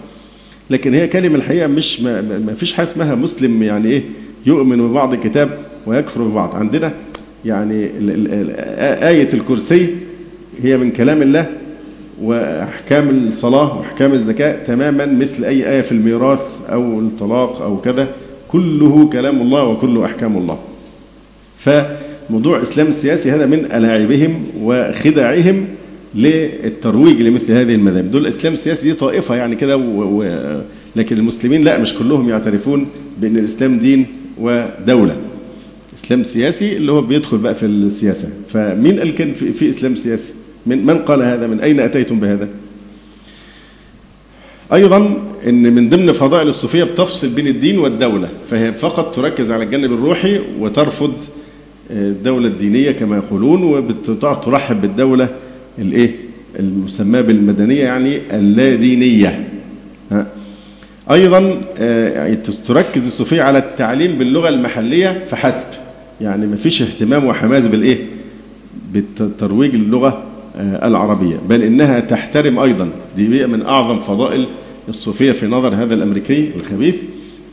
لكن هي كلمة الحقيقة مش ما, ما فيش حاجة اسمها مسلم يعني إيه؟ يؤمن ببعض الكتاب ويكفر ببعض. عندنا يعني آية الكرسي هي من كلام الله وأحكام الصلاة وأحكام الزكاة تماما مثل أي آية في الميراث أو الطلاق أو كذا كله كلام الله وكله أحكام الله. فموضوع الإسلام السياسي هذا من ألاعبهم وخدعهم للترويج لمثل هذه المذاهب. دول الإسلام السياسي دي طائفة يعني كده و... و... لكن المسلمين لا مش كلهم يعترفون بأن الإسلام دين ودولة. إسلام سياسي اللي هو بيدخل بقى في السياسة. فمين قال كان في, إسلام سياسي؟ من, من قال هذا؟ من أين أتيتم بهذا؟ أيضا أن من ضمن فضائل الصوفية بتفصل بين الدين والدولة. فهي فقط تركز على الجانب الروحي وترفض آه، الدولة الدينية كما يقولون وترحب بالدولة الإيه؟ المسماة بالمدنية يعني اللادينية أيضا آه، تركز الصوفية على التعليم باللغة المحلية فحسب. يعني ما فيش اهتمام وحماس بالإيه؟ بالترويج اللغة آه، العربية. بل إنها تحترم أيضا. دي من أعظم فضائل الصوفية في نظر هذا الأمريكي الخبيث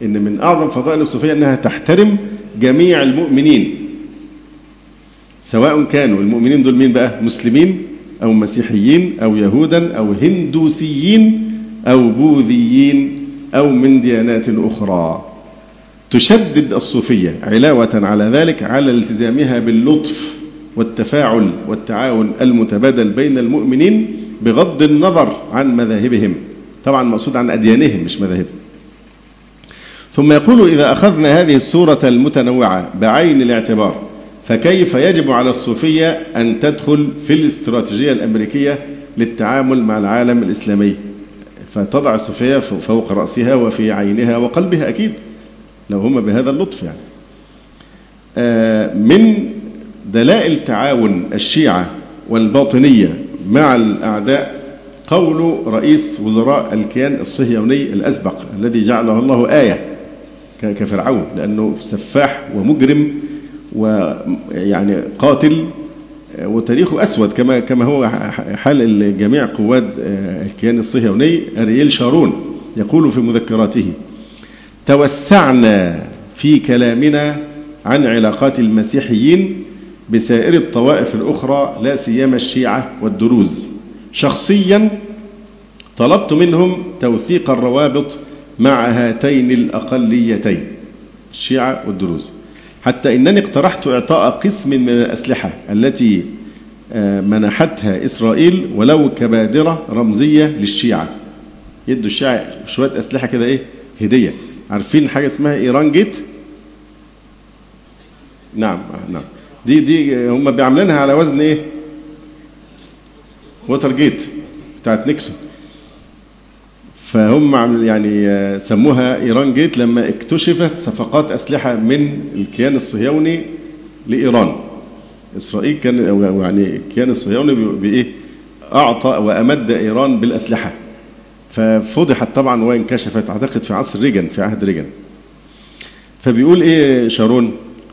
إن من أعظم فضائل الصوفية أنها تحترم جميع المؤمنين. سواء كانوا المؤمنين دول مين بقى؟ مسلمين أو مسيحيين أو يهودا أو هندوسيين أو بوذيين. أو من ديانات أخرى. تشدد الصوفية علاوة على ذلك على التزامها باللطف والتفاعل والتعاون المتبادل بين المؤمنين بغض النظر عن مذاهبهم. طبعا مقصود عن أديانهم مش مذاهبهم ثم يقول إذا أخذنا هذه الصورة المتنوعة بعين الاعتبار فكيف يجب على الصوفية أن تدخل في الاستراتيجية الأمريكية للتعامل مع العالم الإسلامي؟ فتضع الصوفية فوق رأسها وفي عينها وقلبها أكيد. لو هم بهذا اللطف يعني. آه، من دلائل تعاون الشيعة والباطنية مع الأعداء قول رئيس وزراء الكيان الصهيوني الأسبق الذي جعله الله آية كفرعون لأنه سفاح ومجرم ويعني قاتل وتاريخه أسود كما كما هو حال جميع قوات الكيان الصهيوني أرييل شارون يقول في مذكراته توسعنا في كلامنا عن علاقات المسيحيين بسائر الطوائف الأخرى لا سيما الشيعة والدروز. شخصيا طلبت منهم توثيق الروابط مع هاتين الأقليتين الشيعة والدروز. حتى إنني اقترحت إعطاء قسم من الأسلحة التي آه، منحتها إسرائيل ولو كبادرة رمزية للشيعة. يدوا الشيعة شوية أسلحة كده إيه هدية. عارفين حاجة اسمها إيران جيت؟ نعم نعم. دي دي هم بيعملينها على وزن إيه؟ ووتر جيت بتاعت نيكسون. فهم يعني سموها إيران جيت لما اكتشفت صفقات أسلحة من الكيان الصهيوني لإيران. إسرائيل كان يعني الكيان الصهيوني بإيه؟ أعطى وأمد إيران بالأسلحة. ففضحت طبعا وانكشفت أعتقد في عصر ريجن في عهد ريجن فبيقول إيه شارون؟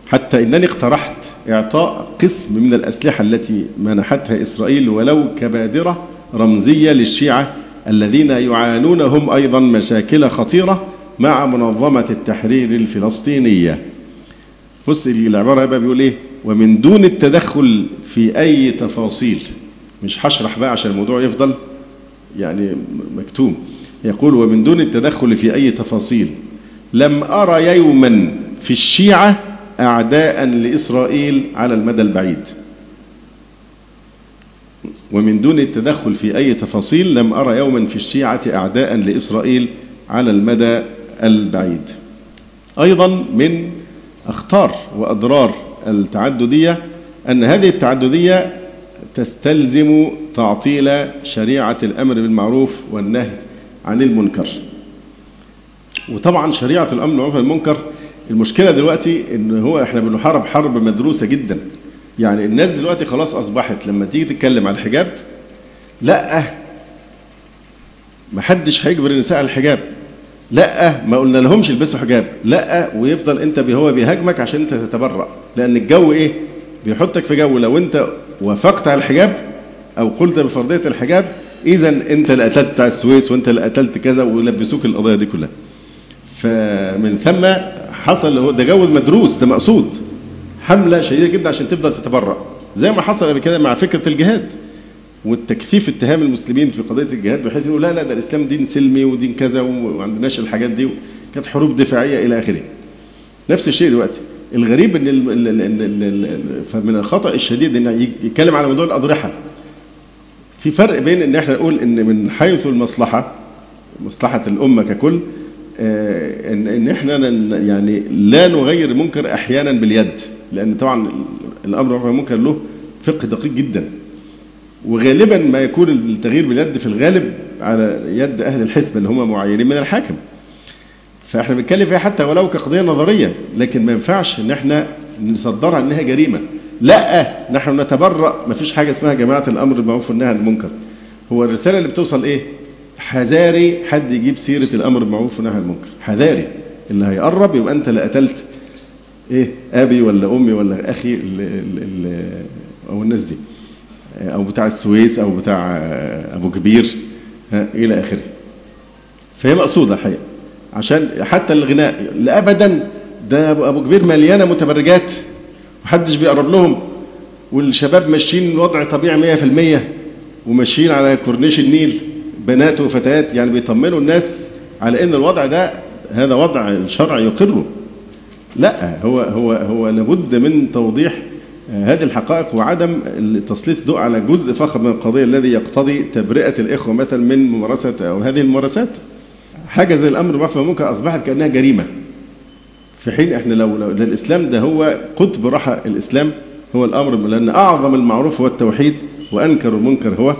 حتى إنني اقترحت إعطاء قسم من الأسلحة التي منحتها إسرائيل ولو كبادرة رمزية للشيعة الذين يعانون هم أيضا مشاكل خطيرة مع منظمة التحرير الفلسطينية. بص العبارة بقى بيقول إيه؟ ومن دون التدخل في أي تفاصيل. مش هشرح بقى عشان الموضوع يفضل يعني مكتوم. يقول ومن دون التدخل في أي تفاصيل. لم أرى يوما في الشيعة أعداء لإسرائيل على المدى البعيد. ومن دون التدخل في أي تفاصيل لم أرى يوما في الشيعة أعداء لإسرائيل على المدى البعيد. أيضا من أخطار وأضرار التعددية أن هذه التعددية تستلزم تعطيل شريعة الأمر بالمعروف والنهي عن المنكر. وطبعا شريعة الأمر بالمعروف والمنكر المشكلة دلوقتي إن هو إحنا بنحارب حرب مدروسة جدا. يعني الناس دلوقتي خلاص أصبحت لما تيجي تتكلم عن الحجاب لأ ما حدش هيجبر النساء على الحجاب. لأ ما قلنا لهمش البسوا حجاب. لأ ويفضل أنت هو بيهاجمك عشان أنت تتبرأ. لأن الجو إيه؟ بيحطك في جو. لو أنت وافقت على الحجاب أو قلت بفرضية الحجاب اذا أنت اللي قتلت السويس وأنت اللي قتلت كذا ويلبسوك القضية دي كلها. فمن ثم حصل هو ده جو مدروس ده مقصود. حملة شديدة جدا عشان تفضل تتبرأ زي ما حصل قبل كده مع فكرة الجهاد والتكثيف اتهام المسلمين في قضية الجهاد بحيث يقولوا لا لا ده الإسلام دين سلمي ودين كذا وما عندناش الحاجات دي كانت حروب دفاعية إلى آخره. نفس الشيء دلوقتي الغريب إن فمن الخطأ الشديد إن يتكلم على موضوع الأضرحة. في فرق بين إن إحنا نقول إن من حيث المصلحة مصلحة الأمة ككل آه، إن إن إحنا يعني لا نغير المنكر أحيانا باليد لأن طبعا الأمر المنكر له فقه دقيق جدا. وغالبا ما يكون التغيير باليد في الغالب على يد أهل الحزب اللي هم معينين من الحاكم. فإحنا بنتكلم فيها حتى ولو كقضية نظرية لكن ما ينفعش إن إحنا نصدرها إنها جريمة. لا نحن نتبرأ ما فيش حاجة اسمها جماعة الأمر بالمعروف والنهي عن المنكر. هو الرسالة اللي بتوصل إيه؟ حذاري حد يجيب سيرة الأمر بالمعروف والنهي عن المنكر. حذاري. اللي هيقرب يبقى أنت اللي قتلت. إيه أبي ولا أمي ولا أخي ال ال ال أو الناس دي. أو بتاع السويس أو بتاع أبو كبير إلى آخره. فهي مقصودة الحقيقة. عشان حتى الغناء لأبدا ده أبو كبير مليانة متبرجات محدش بيقرب لهم والشباب ماشيين وضع طبيعي 100% وماشيين على كورنيش النيل بنات وفتيات يعني بيطمنوا الناس على إن الوضع ده هذا وضع الشرع يقره. لا هو هو هو لابد من توضيح هذه الحقائق وعدم تسليط الضوء على جزء فقط من القضية الذي يقتضي تبرئة الإخوة مثلا من ممارسة أو هذه الممارسات. حاجة زي الأمر بالمعروف ممكن أصبحت كأنها جريمة. في حين إحنا لو, لو ده الإسلام ده هو قطب رحى الإسلام هو الأمر لأن أعظم المعروف هو التوحيد وأنكر المنكر هو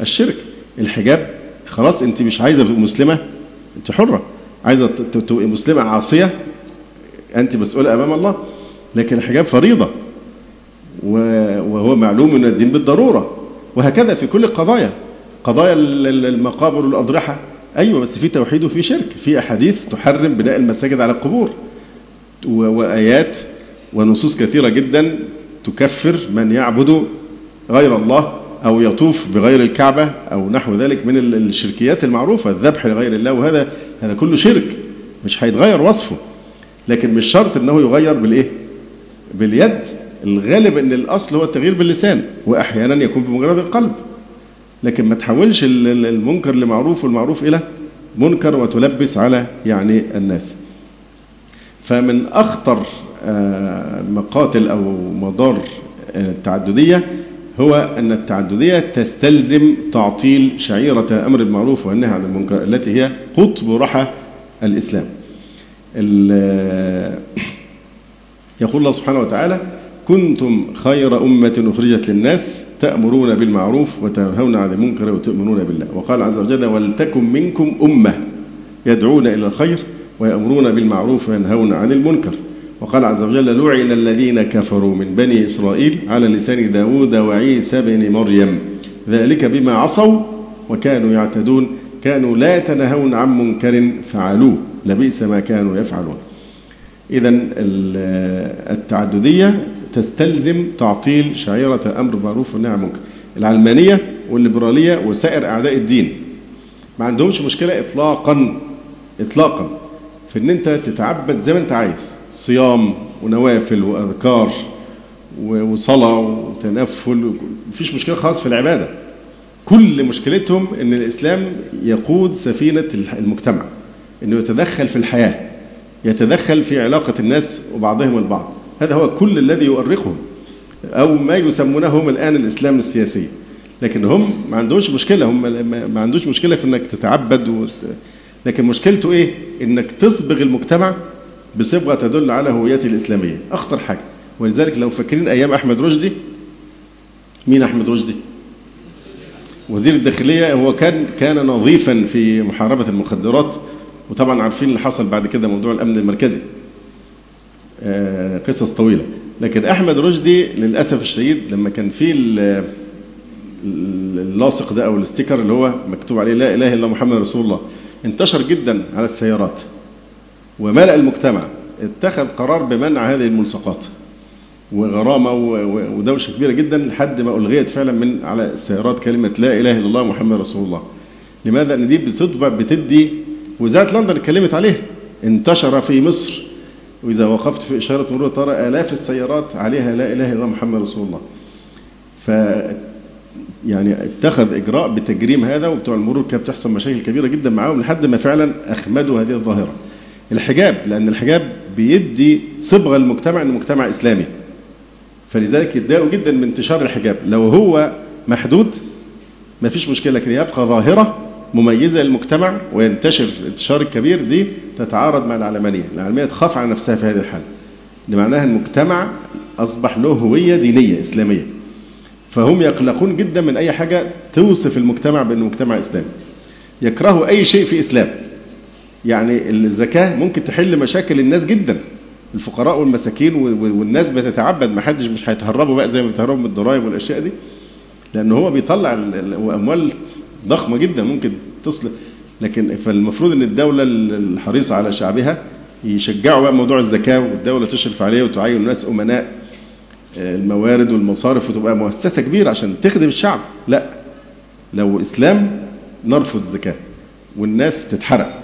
الشرك. الحجاب خلاص أنت مش عايزة تبقى مسلمة أنت حرة. عايزة تبقى مسلمة عاصية أنت مسؤولة أمام الله لكن الحجاب فريضة وهو معلوم من الدين بالضرورة وهكذا في كل القضايا قضايا المقابر والأضرحة. أيوة بس في توحيد وفي شرك في أحاديث تحرم بناء المساجد على القبور وآيات ونصوص كثيرة جدا تكفر من يعبد غير الله أو يطوف بغير الكعبة أو نحو ذلك من الشركيات المعروفة الذبح لغير الله وهذا هذا كله شرك مش هيتغير وصفه. لكن مش شرط أنه يغير بالإيه؟ باليد. الغالب إن الأصل هو التغيير باللسان واحيانا يكون بمجرد القلب. لكن ما تحولش المنكر لمعروف والمعروف إلى منكر وتلبس على يعني الناس. فمن أخطر آه، مقاتل أو مضار آه، التعدديه هو أن التعددية تستلزم تعطيل شعيرة أمر المعروف والنهي عن المنكر التي هي قطب رحى الإسلام. يقول الله سبحانه وتعالى كنتم خير أمة أخرجت للناس تأمرون بالمعروف وتنهون عن المنكر وتؤمنون بالله. وقال عز وجل ولتكن منكم أمة يدعون إلى الخير ويأمرون بالمعروف وينهون عن المنكر. وقال عز وجل لعن الذين كفروا من بني إسرائيل على لسان داود وعيسى بن مريم. ذلك بما عصوا وكانوا يعتدون. كانوا لا يتنهون عن منكر فعلوه. لبئس ما كانوا يفعلون. إذا التعددية تستلزم تعطيل شعيرة أمر بالمعروف والنهي عن المنكر. العلمانية والليبرالية وسائر أعداء الدين ما عندهمش مشكلة إطلاقا إطلاقا في إن أنت تتعبد زي ما أنت عايز. صيام ونوافل وأذكار وصلاة وتنفل مفيش مشكلة خالص في العبادة. كل مشكلتهم إن الإسلام يقود سفينة المجتمع. إنه يتدخل في الحياة يتدخل في علاقة الناس وبعضهم البعض. هذا هو كل الذي يؤرقهم أو ما يسمونه هم الآن الإسلام السياسي. لكن هم ما عندهمش مشكلة هم ما عندوش مشكلة في إنك تتعبد وت... لكن مشكلته إيه؟ إنك تصبغ المجتمع بصبغة تدل على هويته الإسلامية. أخطر حاجة. ولذلك لو فاكرين أيام أحمد رشدي مين أحمد رشدي؟ وزير الداخلية هو كان كان نظيفا في محاربة المخدرات وطبعا عارفين اللي حصل بعد كده موضوع الأمن المركزي قصص طويلة لكن أحمد رشدي للأسف الشديد لما كان في اللاصق ده أو الاستيكر اللي هو مكتوب عليه لا إله إلا محمد رسول الله انتشر جدا على السيارات وملأ المجتمع اتخذ قرار بمنع هذه الملصقات وغرامة ودوشة كبيرة جدا لحد ما ألغيت فعلا من على السيارات كلمة لا إله إلا الله محمد رسول الله. لماذا؟ ان دي بتطبع بتدي وزاره لندن اتكلمت عليه انتشر في مصر وإذا وقفت في إشارة مرور ترى آلاف السيارات عليها لا إله إلا الله محمد رسول الله. ف يعني اتخذ إجراء بتجريم هذا وبتوع المرور كانت بتحصل مشاكل كبيرة جدا معاهم لحد ما فعلا أخمدوا هذه الظاهرة. الحجاب لأن الحجاب بيدي صبغه للمجتمع إنه مجتمع إسلامي. فلذلك يتضايقوا جدا من انتشار الحجاب لو هو محدود ما فيش مشكلة لكن يبقى ظاهرة مميزة للمجتمع وينتشر الانتشار الكبير دي تتعارض مع العلمانية، العلمانية تخاف على نفسها في هذه الحالة. لمعناها المجتمع أصبح له هوية دينية إسلامية. فهم يقلقون جدا من أي حاجة توصف المجتمع بأنه مجتمع إسلامي. يكرهوا أي شيء في إسلام. يعني الزكاة ممكن تحل مشاكل الناس جدا الفقراء والمساكين والناس بتتعبد ما حدش مش هيتهربوا بقى زي ما بيتهربوا من الضرائب والأشياء دي لأن هو بيطلع أموال ضخمة جدا ممكن تصل. لكن فالمفروض إن الدولة الحريصة على شعبها يشجعوا بقى موضوع الزكاة والدولة تشرف عليه وتعين الناس أمناء الموارد والمصارف وتبقى مؤسسة كبيرة عشان تخدم الشعب. لا لو إسلام نرفض الزكاة والناس تتحرق.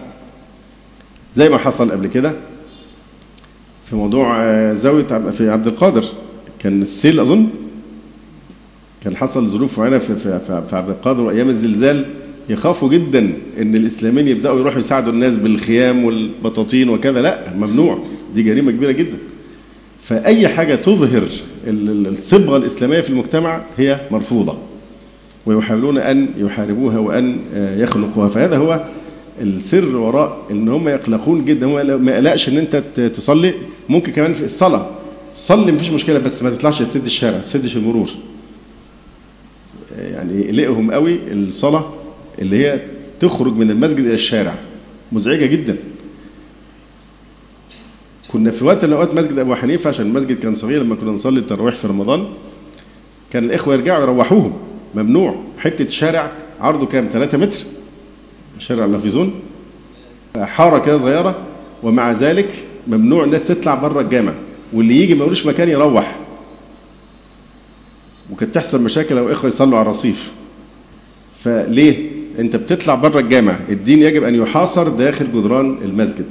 زي ما حصل قبل كده في موضوع زاوية في عبد القادر كان السيل أظن كان حصل ظروف معينة في, في, في عبد القادر وأيام الزلزال يخافوا جدا إن الإسلاميين يبدأوا يروحوا يساعدوا الناس بالخيام والبطاطين وكذا. لا ممنوع. دي جريمة كبيرة جدا. فأي حاجة تظهر الصبغة الإسلامية في المجتمع هي مرفوضة. ويحاولون أن يحاربوها وأن يخلقوها. فهذا هو السر وراء إن هم يقلقون جدا. هو ما يقلقش إن أنت تصلي. ممكن كمان في الصلاة. صلي مفيش مشكلة بس ما تطلعش تسد الشارع تسدش المرور. يعني يقلقهم قوي الصلاة اللي هي تخرج من المسجد إلى الشارع. مزعجة جدا. كنا في وقت من الأوقات مسجد أبو حنيفة عشان المسجد كان صغير لما كنا نصلي التراويح في رمضان كان الإخوة يرجعوا يروحوهم. ممنوع. حتة شارع عرضه كام؟ 3 متر. شارع اللافيزون حارة كده صغيرة. ومع ذلك ممنوع الناس تطلع بره الجامع. واللي يجي ما يقولوش مكان يروح. وكانت تحصل مشاكل لو إخوة يصلوا على الرصيف. فليه؟ أنت بتطلع بره الجامع الدين يجب أن يحاصر داخل جدران المسجد.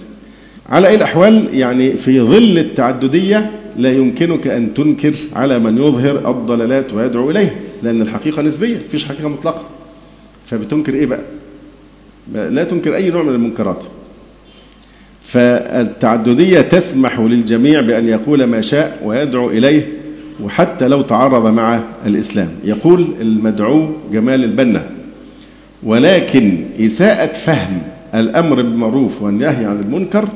على أي الأحوال يعني في ظل التعددية لا يمكنك أن تنكر على من يظهر الضلالات ويدعو إليه لأن الحقيقة نسبية مفيش حقيقة مطلقة. فبتنكر إيه بقى؟ لا تنكر أي نوع من المنكرات. فالتعددية تسمح للجميع بأن يقول ما شاء ويدعو إليه وحتى لو تعارض مع الإسلام. يقول المدعو جمال البنا ولكن إساءة فهم الأمر بالمعروف والنهي عن المنكر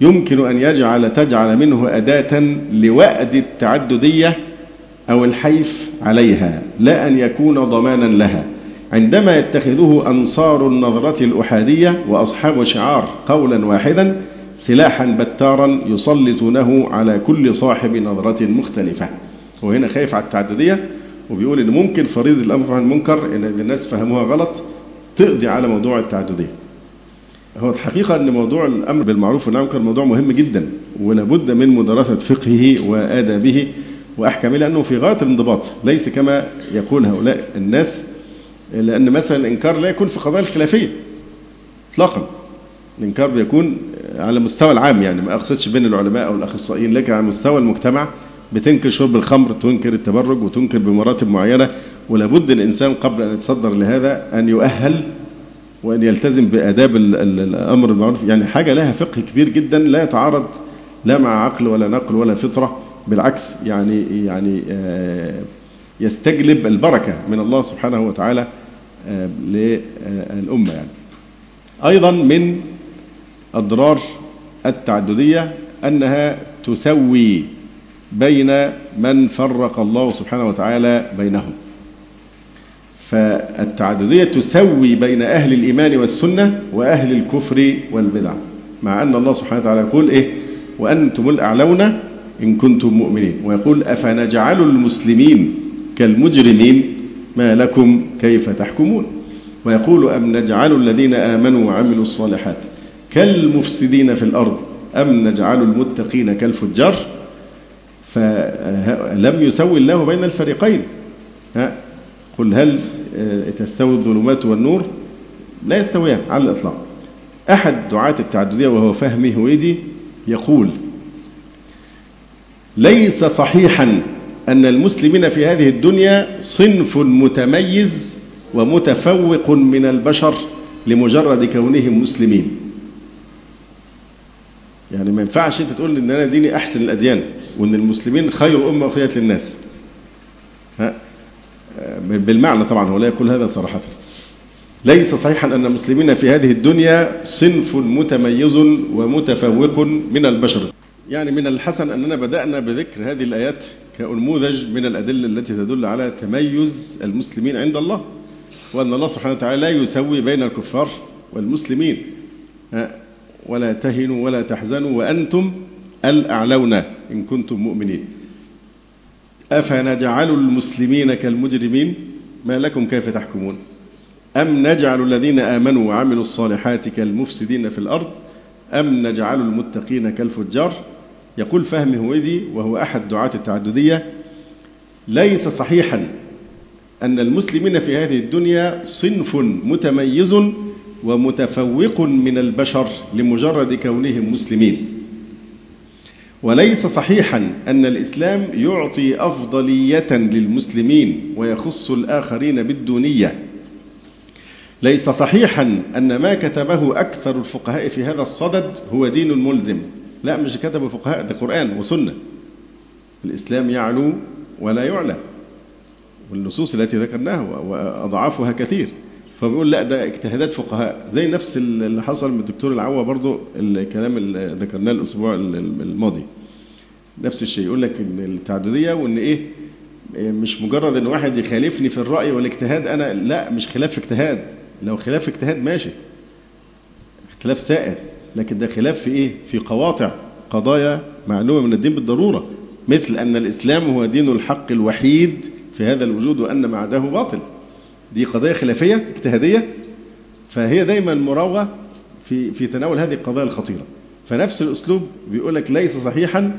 يمكن أن يجعل تجعل منه أداة لوأد التعددية أو الحيف عليها لا أن يكون ضمانا لها. عندما يتخذه أنصار النظرة الأحادية وأصحاب شعار قولا واحدا سلاحا بتارا يسلطونه على كل صاحب نظرة مختلفة. هو هنا خايف على التعددية وبيقول إن ممكن فريضة الأمر عن المنكر إن الناس فهموها غلط تقضي على موضوع التعددية. هو الحقيقة أن موضوع الأمر بالمعروف والنهي عن المنكر موضوع مهم جدا ولابد من مدرسة فقهه وآدابه وأحكامه لأنه في غاية الانضباط ليس كما يقول هؤلاء الناس لأن مثلا الإنكار لا يكون في قضايا الخلافية إطلاقا. الإنكار بيكون على مستوى العام يعني ما أقصدش بين العلماء أو الأخصائيين لكن على مستوى المجتمع. بتنكر شرب الخمر تنكر التبرج وتنكر بمراتب معينة ولابد الإنسان قبل أن يتصدر لهذا أن يؤهل وأن يلتزم بآداب الأمر بالمعروف. يعني حاجة لها فقه كبير جدا لا يتعارض لا مع عقل ولا نقل ولا فطرة بالعكس يعني يعني يستجلب البركة من الله سبحانه وتعالى للأمة يعني. أيضا من أضرار التعددية أنها تسوي بين من فرق الله سبحانه وتعالى بينهم. فالتعددية تسوي بين أهل الإيمان والسنة وأهل الكفر والبدع مع أن الله سبحانه وتعالى يقول إيه؟ وأنتم الأعلون إن كنتم مؤمنين. ويقول أفنجعل المسلمين كالمجرمين؟ ما لكم كيف تحكمون؟ ويقول أم نجعل الذين آمنوا وعملوا الصالحات كالمفسدين في الأرض أم نجعل المتقين كالفجار؟ فلم يسوي الله بين الفريقين. ها؟ قل هل تستوي الظلمات والنور؟ لا يستويان على الإطلاق. أحد دعاة التعددية وهو فهمي هويدي يقول ليس صحيحا أن المسلمين في هذه الدنيا صنف متميز ومتفوق من البشر لمجرد كونهم مسلمين. يعني ما ينفعش انت تقول ان أنا ديني احسن الاديان وان المسلمين خير امة اخرجت للناس. ها؟ بالمعنى طبعا هو لا يقول هذا صراحة. ليس صحيحا أن المسلمين في هذه الدنيا صنف متميز ومتفوق من البشر. يعني من الحسن أننا بدأنا بذكر هذه الآيات كنموذج من الأدلة التي تدل على تميز المسلمين عند الله وأن الله سبحانه وتعالى لا يسوي بين الكفار والمسلمين. ولا تهنوا ولا تحزنوا وأنتم الأعلون إن كنتم مؤمنين. أفنجعل المسلمين كالمجرمين؟ ما لكم كيف تحكمون؟ أم نجعل الذين آمنوا وعملوا الصالحات كالمفسدين في الأرض؟ أم نجعل المتقين كالفجار؟ يقول فهمي هويدي وهو أحد دعاة التعددية ليس صحيحا أن المسلمين في هذه الدنيا صنف متميز ومتفوق من البشر لمجرد كونهم مسلمين. وليس صحيحا أن الإسلام يعطي أفضلية للمسلمين ويخص الآخرين بالدونية. ليس صحيحا أن ما كتبه أكثر الفقهاء في هذا الصدد هو دين ملزم. لا مش كتبه فقهاء ده قرآن وسنة. الإسلام يعلو ولا يعلى والنصوص التي ذكرناها وأضعافها كثير. فبيقول لا ده اجتهادات فقهاء. زي نفس اللي حصل من الدكتور العوا برضو الكلام اللي ذكرناه الأسبوع الماضي. نفس الشيء. يقول لك إن التعددية وإن إيه مش مجرد إن واحد يخالفني في الرأي والاجتهاد أنا لا مش خلاف اجتهاد. لو خلاف اجتهاد ماشي. اختلاف سائر. لكن ده خلاف في إيه؟ في قواطع قضايا معلومة من الدين بالضرورة. مثل أن الإسلام هو دين الحق الوحيد في هذا الوجود وأن ما عداه باطل. دي قضية خلافية اجتهادية فهي دايما مراوغة في في تناول هذه القضايا الخطيرة. فنفس الأسلوب بيقول لك ليس صحيحا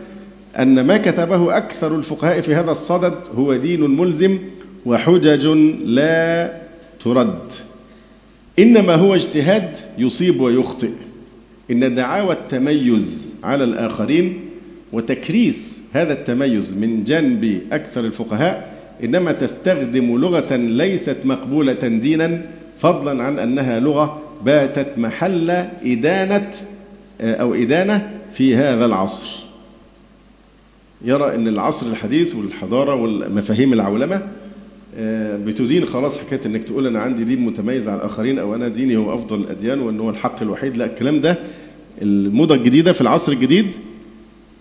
أن ما كتبه أكثر الفقهاء في هذا الصدد هو دين ملزم وحجج لا ترد. إنما هو اجتهاد يصيب ويخطئ. إن دعاوى التميز على الآخرين وتكريس هذا التميز من جانب أكثر الفقهاء إنما تستخدم لغة ليست مقبولة دينا فضلا عن أنها لغة باتت محل إدانة أو إدانة في هذا العصر. يرى أن العصر الحديث والحضارة والمفاهيم العولمة بتدين خلاص حكاية أنك تقول أنا عندي دين متميز عن الآخرين أو أنا ديني هو أفضل الأديان وأن هو الحق الوحيد. لا الكلام ده الموضة الجديدة في العصر الجديد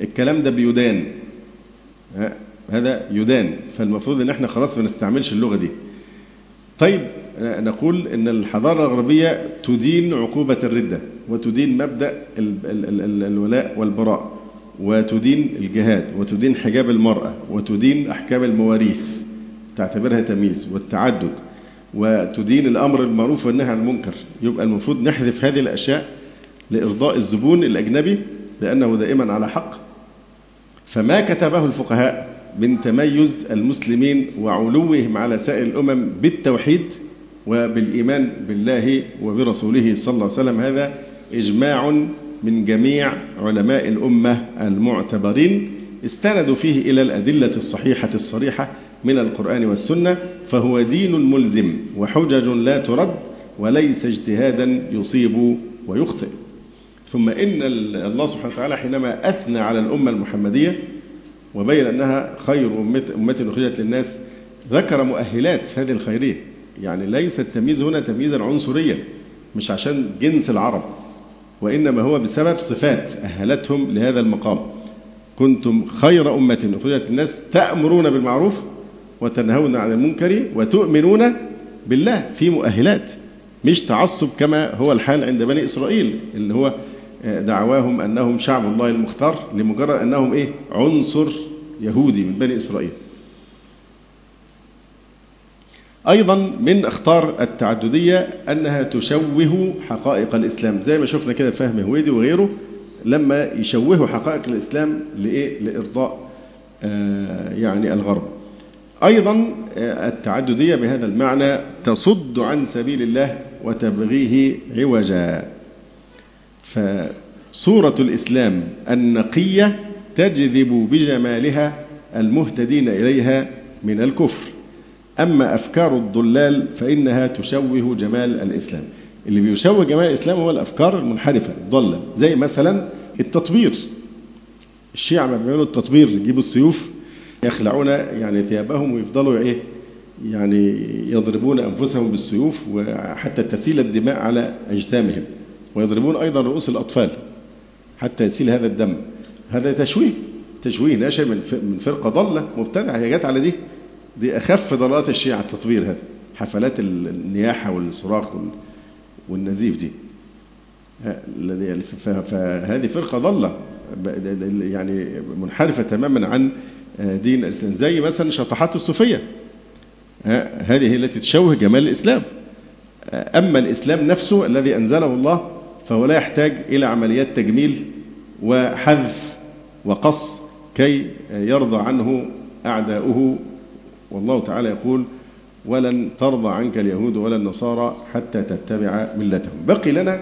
الكلام ده بيدان. هذا يدان فالمفروض إن إحنا خلاص ما نستعملش اللغة دي. طيب نقول إن الحضارة الغربيه تدين عقوبة الردة وتدين مبدأ ال ال ال الولاء والبراء وتدين الجهاد وتدين حجاب المرأة وتدين أحكام المواريث تعتبرها تمييز والتعدد وتدين الأمر بالمعروف والنهي عن المنكر. يبقى المفروض نحذف هذه الأشياء لإرضاء الزبون الأجنبي لأنه دائما على حق. فما كتبه الفقهاء؟ من تميز المسلمين وعلوهم على سائر الأمم بالتوحيد وبالإيمان بالله وبرسوله صلى الله عليه وسلم. هذا إجماع من جميع علماء الأمة المعتبرين استندوا فيه إلى الأدلة الصحيحة الصريحة من القرآن والسنة فهو دين ملزم وحجج لا ترد وليس اجتهادا يصيب ويخطئ. ثم إن الله سبحانه وتعالى حينما أثنى على الأمة المحمدية وبين أنها خير أمة أخرجت للناس. ذكر مؤهلات هذه الخيرية. يعني ليس التمييز هنا تمييزا عنصريا مش عشان جنس العرب وإنما هو بسبب صفات أهلتهم لهذا المقام. كنتم خير أمة أخرجت الناس تأمرون بالمعروف وتنهون عن المنكر وتؤمنون بالله في مؤهلات مش تعصب كما هو الحال عند بني إسرائيل اللي هو دعواهم أنهم شعب الله المختار لمجرد أنهم إيه؟ عنصر يهودي من بني إسرائيل. أيضا من أخطار التعددية أنها تشوه حقائق الإسلام. زي ما شفنا كده فهم هويدي وغيره لما يشوهوا حقائق الإسلام لإيه؟ لإرضاء آه يعني الغرب. أيضا آه التعددية بهذا المعنى تصد عن سبيل الله وتبغيه عوجا. فصورة الإسلام النقية تجذب بجمالها المهتدين إليها من الكفر. أما أفكار الضلال فإنها تشوه جمال الإسلام. اللي بيشوه جمال الإسلام هو الأفكار المنحرفة الضالة زي مثلا التطبير. الشيعة ما بيعملوا التطبير يجيبوا السيوف يخلعون يعني ثيابهم ويفضلوا إيه يعني يضربون أنفسهم بالسيوف وحتى تسيل الدماء على أجسامهم. ويضربون أيضا رؤوس الأطفال حتى يسيل هذا الدم. هذا تشويه تشويه ناشئ من فرقة ضالة مبتدعة. هي جت على دي دي أخف ضلالات الشيعة التطبير هذا. حفلات النياحة والصراخ والنزيف دي. فهذه فرقة ضالة يعني منحرفة تماما عن دين الإسلام. زي مثلا شطحات الصوفية. هذه التي تشوه جمال الإسلام. أما الإسلام نفسه الذي أنزله الله فهو لا يحتاج إلى عمليات تجميل وحذف وقص كي يرضى عنه أعداؤه. والله تعالى يقول ولن ترضى عنك اليهود ولا النصارى حتى تتبع ملتهم. بقي لنا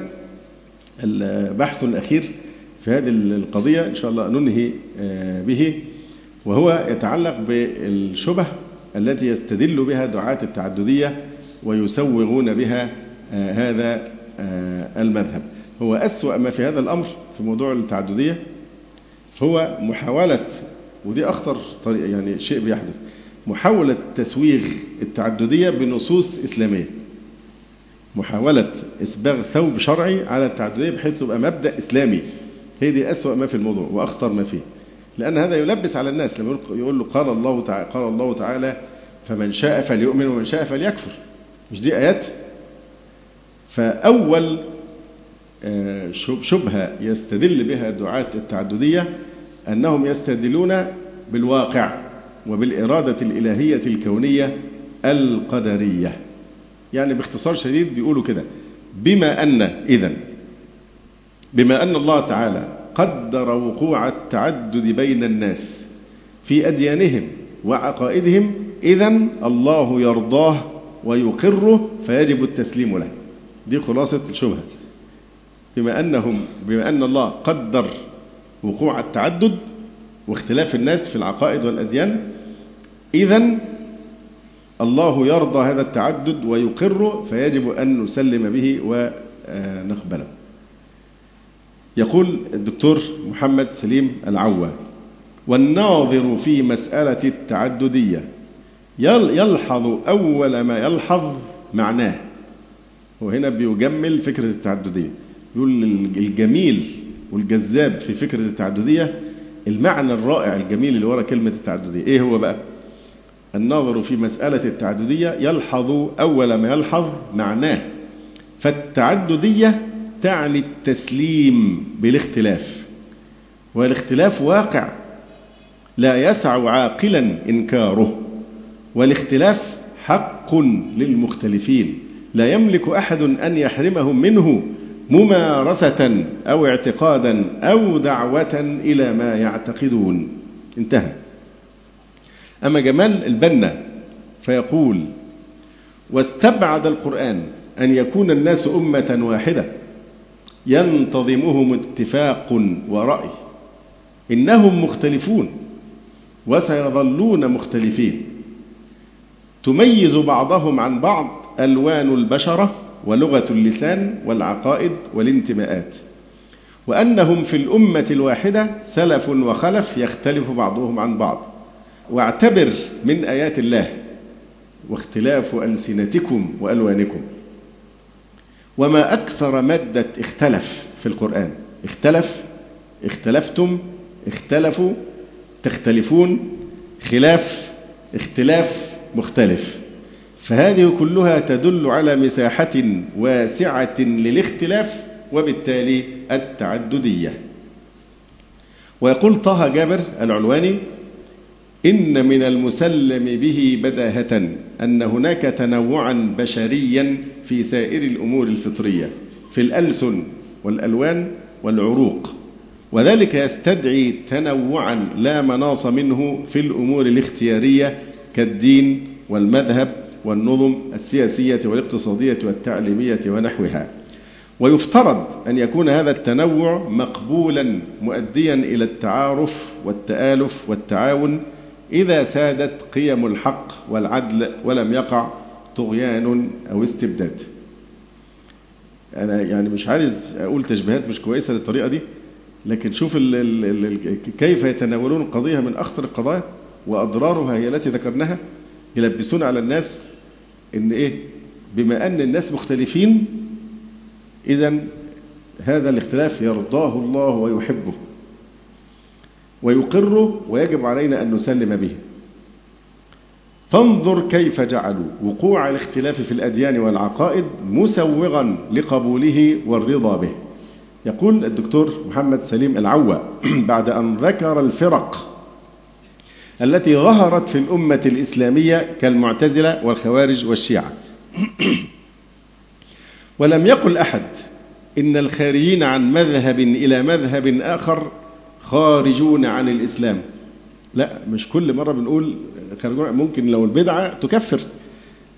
البحث الأخير في هذه القضية إن شاء الله ننهي به وهو يتعلق بالشبه التي يستدل بها دعاة التعددية ويسوغون بها هذا المذهب. هو أسوأ ما في هذا الأمر في موضوع التعددية هو محاولة ودي أخطر طريقة يعني شيء بيحدث محاولة تسويغ التعددية بنصوص إسلامية. محاولة إسباغ ثوب شرعي على التعددية بحيث تبقى مبدأ إسلامي. هي دي أسوأ ما في الموضوع وأخطر ما فيه. لأن هذا يلبس على الناس لما يقول له قال الله تعالى قال الله تعالى فمن شاء فليؤمن ومن شاء فليكفر. مش دي آيات؟ فأول شبهة يستدل بها دعاة التعددية أنهم يستدلون بالواقع وبالإرادة الإلهية الكونية القدرية. يعني باختصار شديد بيقولوا كده. بما أن إذن بما أن الله تعالى قدر وقوع التعدد بين الناس في أديانهم وعقائدهم إذن الله يرضاه ويقره فيجب التسليم له. دي خلاصة الشبهة. بما أنهم بما أن الله قدر وقوع التعدد واختلاف الناس في العقائد والأديان إذا الله يرضى هذا التعدد ويقره فيجب أن نسلم به ونقبله. يقول الدكتور محمد سليم العوى والناظر في مسألة التعددية يلحظ أول ما يلحظ معناه. وهنا بيجمل فكرة التعددية. يقول الجميل والجذاب في فكرة التعددية المعنى الرائع الجميل اللي ورا كلمة التعددية. إيه هو بقى؟ الناظر في مسألة التعددية يلحظ أول ما يلحظ معناه. فالتعددية تعني التسليم بالاختلاف. والاختلاف واقع لا يسع عاقلا إنكاره. والاختلاف حق للمختلفين. لا يملك أحد أن يحرمهم منه ممارسة أو اعتقادا أو دعوة إلى ما يعتقدون. انتهى. أما جمال البنا فيقول واستبعد القرآن أن يكون الناس أمة واحدة. ينتظمهم اتفاق ورأي. إنهم مختلفون وسيظلون مختلفين. تميز بعضهم عن بعض ألوان البشرة ولغة اللسان والعقائد والانتماءات. وأنهم في الأمة الواحدة سلف وخلف يختلف بعضهم عن بعض. واعتبر من آيات الله واختلاف ألسنتكم وألوانكم. وما أكثر مادة اختلف في القرآن. اختلف اختلفتم اختلفوا تختلفون خلاف اختلاف مختلف. فهذه كلها تدل على مساحة واسعة للاختلاف وبالتالي التعددية. ويقول طه جابر العلواني إن من المسلم به بداهة أن هناك تنوعا بشريا في سائر الأمور الفطرية في الألسن والألوان والعروق. وذلك يستدعي تنوعا لا مناص منه في الأمور الاختيارية كالدين والمذهب والنظم السياسية والاقتصادية والتعليمية ونحوها. ويفترض أن يكون هذا التنوع مقبولا مؤديا إلى التعارف والتآلف والتعاون إذا سادت قيم الحق والعدل ولم يقع طغيان أو استبداد. أنا يعني مش عايز أقول تشبيهات مش كويسة للطريقة دي لكن شوف ال ال ال كيف يتناولون القضية من أخطر القضايا وأضرارها هي التي ذكرناها يلبسون على الناس إن إيه؟ بما أن الناس مختلفين إذا هذا الاختلاف يرضاه الله ويحبه ويقره ويجب علينا أن نسلم به. فانظر كيف جعلوا وقوع الاختلاف في الأديان والعقائد مسوغا لقبوله والرضا به. يقول الدكتور محمد سليم العوى بعد أن ذكر الفرق التي ظهرت في الأمة الإسلامية كالمعتزلة والخوارج والشيعة. ولم يقل أحد إن الخارجين عن مذهب إلى مذهب آخر خارجون عن الإسلام. لا مش كل مرة بنقول ممكن لو البدعة تكفر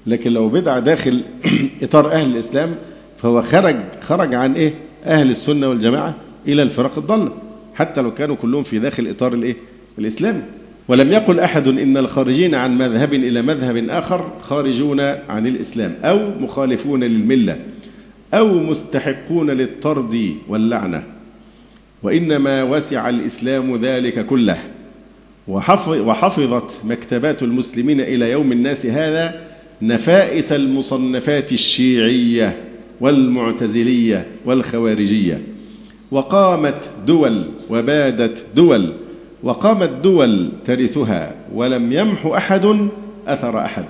لكن لو بدعة داخل إطار أهل الإسلام فهو خرج خرج عن إيه؟ أهل السنة والجماعة إلى الفرق الضالة حتى لو كانوا كلهم في داخل إطار الإيه؟ الإسلام. ولم يقل أحد إن الخارجين عن مذهب إلى مذهب آخر خارجون عن الإسلام أو مخالفون للملة أو مستحقون للطرد واللعنة وإنما وسع الإسلام ذلك كله. وحفظت مكتبات المسلمين إلى يوم الناس هذا نفائس المصنفات الشيعية والمعتزلية والخوارجية. وقامت دول وبادت دول وقامت دول ترثها ولم يمح أحد أثر أحد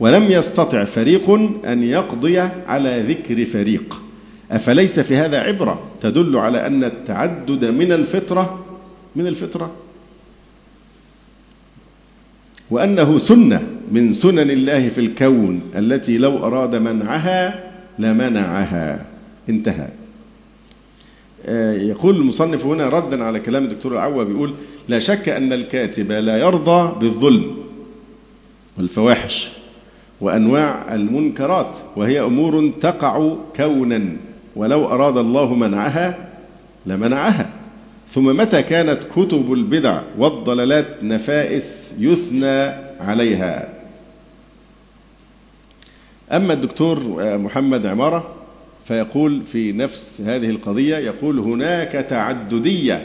ولم يستطع فريق أن يقضي على ذكر فريق. أفليس في هذا عبرة تدل على أن التعدد من الفطرة من الفطرة؟ وأنه سنة من سنن الله في الكون التي لو أراد منعها لمنعها. انتهى. يقول المصنف هنا ردا على كلام الدكتور العوا بيقول لا شك أن الكاتب لا يرضى بالظلم والفواحش وأنواع المنكرات وهي أمور تقع كونا ولو أراد الله منعها لمنعها. ثم متى كانت كتب البدع والضلالات نفائس يثنى عليها؟ أما الدكتور محمد عمارة فيقول في نفس هذه القضية يقول هناك تعددية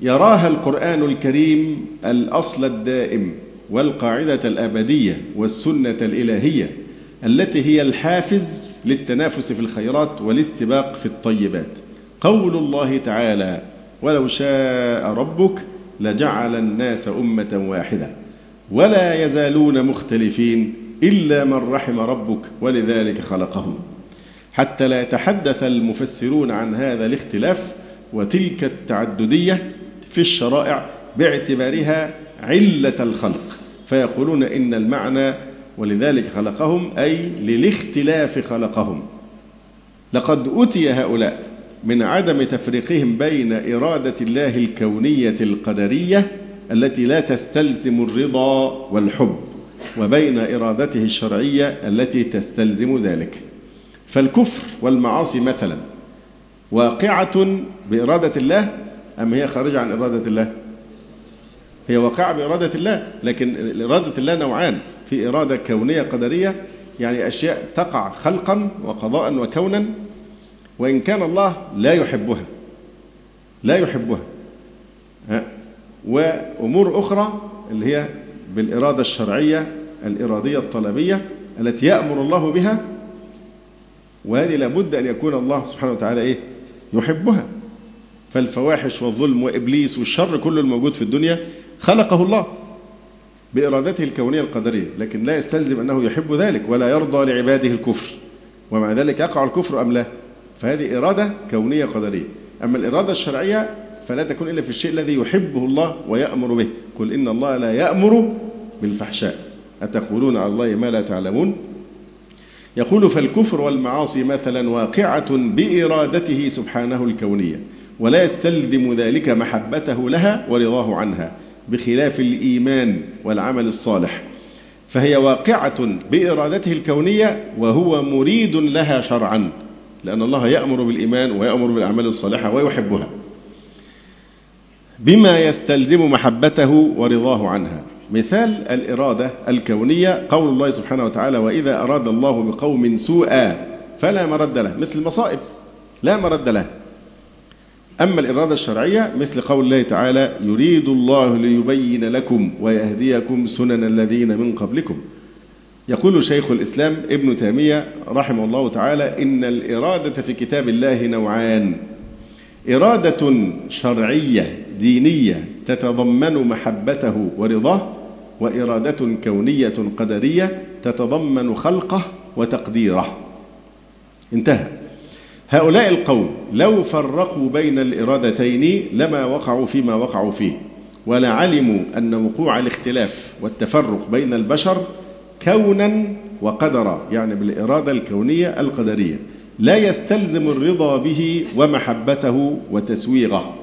يراها القرآن الكريم الأصل الدائم والقاعدة الأبدية والسنة الإلهية التي هي الحافز للتنافس في الخيرات والاستباق في الطيبات. قول الله تعالى ولو شاء ربك لجعل الناس أمة واحدة ولا يزالون مختلفين إلا من رحم ربك ولذلك خلقهم. حتى لا يتحدث المفسرون عن هذا الاختلاف وتلك التعددية في الشرائع باعتبارها علة الخلق. فيقولون إن المعنى ولذلك خلقهم أي للاختلاف خلقهم. لقد أتي هؤلاء من عدم تفريقهم بين إرادة الله الكونية القدرية التي لا تستلزم الرضا والحب وبين إرادته الشرعية التي تستلزم ذلك. فالكفر والمعاصي مثلا واقعة بإرادة الله أم هي خارجة عن إرادة الله؟ هي واقعة بإرادة الله لكن إرادة الله نوعان في إرادة كونية قدرية يعني أشياء تقع خلقا وقضاء وكونا وإن كان الله لا يحبها لا يحبها وأمور أخرى اللي هي بالإرادة الشرعية الإرادية الطلبية التي يأمر الله بها وهذه لابد أن يكون الله سبحانه وتعالى إيه؟ يحبها. فالفواحش والظلم وإبليس والشر كله الموجود في الدنيا خلقه الله بإرادته الكونية القدرية لكن لا يستلزم أنه يحب ذلك ولا يرضى لعباده الكفر. ومع ذلك يقع الكفر أم لا؟ فهذه إرادة كونية قدرية. أما الإرادة الشرعية فلا تكون إلا في الشيء الذي يحبه الله ويأمر به. قل إن الله لا يأمر بالفحشاء. أتقولون على الله ما لا تعلمون؟ يقول فالكفر والمعاصي مثلا واقعة بإرادته سبحانه الكونية ولا يستلزم ذلك محبته لها ورضاه عنها بخلاف الإيمان والعمل الصالح. فهي واقعة بإرادته الكونية وهو مريد لها شرعا لأن الله يأمر بالإيمان ويأمر بالأعمال الصالحة ويحبها بما يستلزم محبته ورضاه عنها. مثال الإرادة الكونية قول الله سبحانه وتعالى وإذا أراد الله بقوم سوءا فلا مرد له. مثل المصائب لا مرد له. أما الإرادة الشرعية مثل قول الله تعالى يريد الله ليبين لكم ويهديكم سنن الذين من قبلكم. يقول شيخ الإسلام ابن تيمية رحمه الله تعالى إن الإرادة في كتاب الله نوعان. إرادة شرعية دينية تتضمن محبته ورضاه وإرادة كونية قدرية تتضمن خلقه وتقديره. انتهى. هؤلاء القوم لو فرقوا بين الإرادتين لما وقعوا فيما وقعوا فيه ولا علموا أن وقوع الاختلاف والتفرق بين البشر كونا وقدرا يعني بالإرادة الكونية القدرية لا يستلزم الرضا به ومحبته وتسويغه.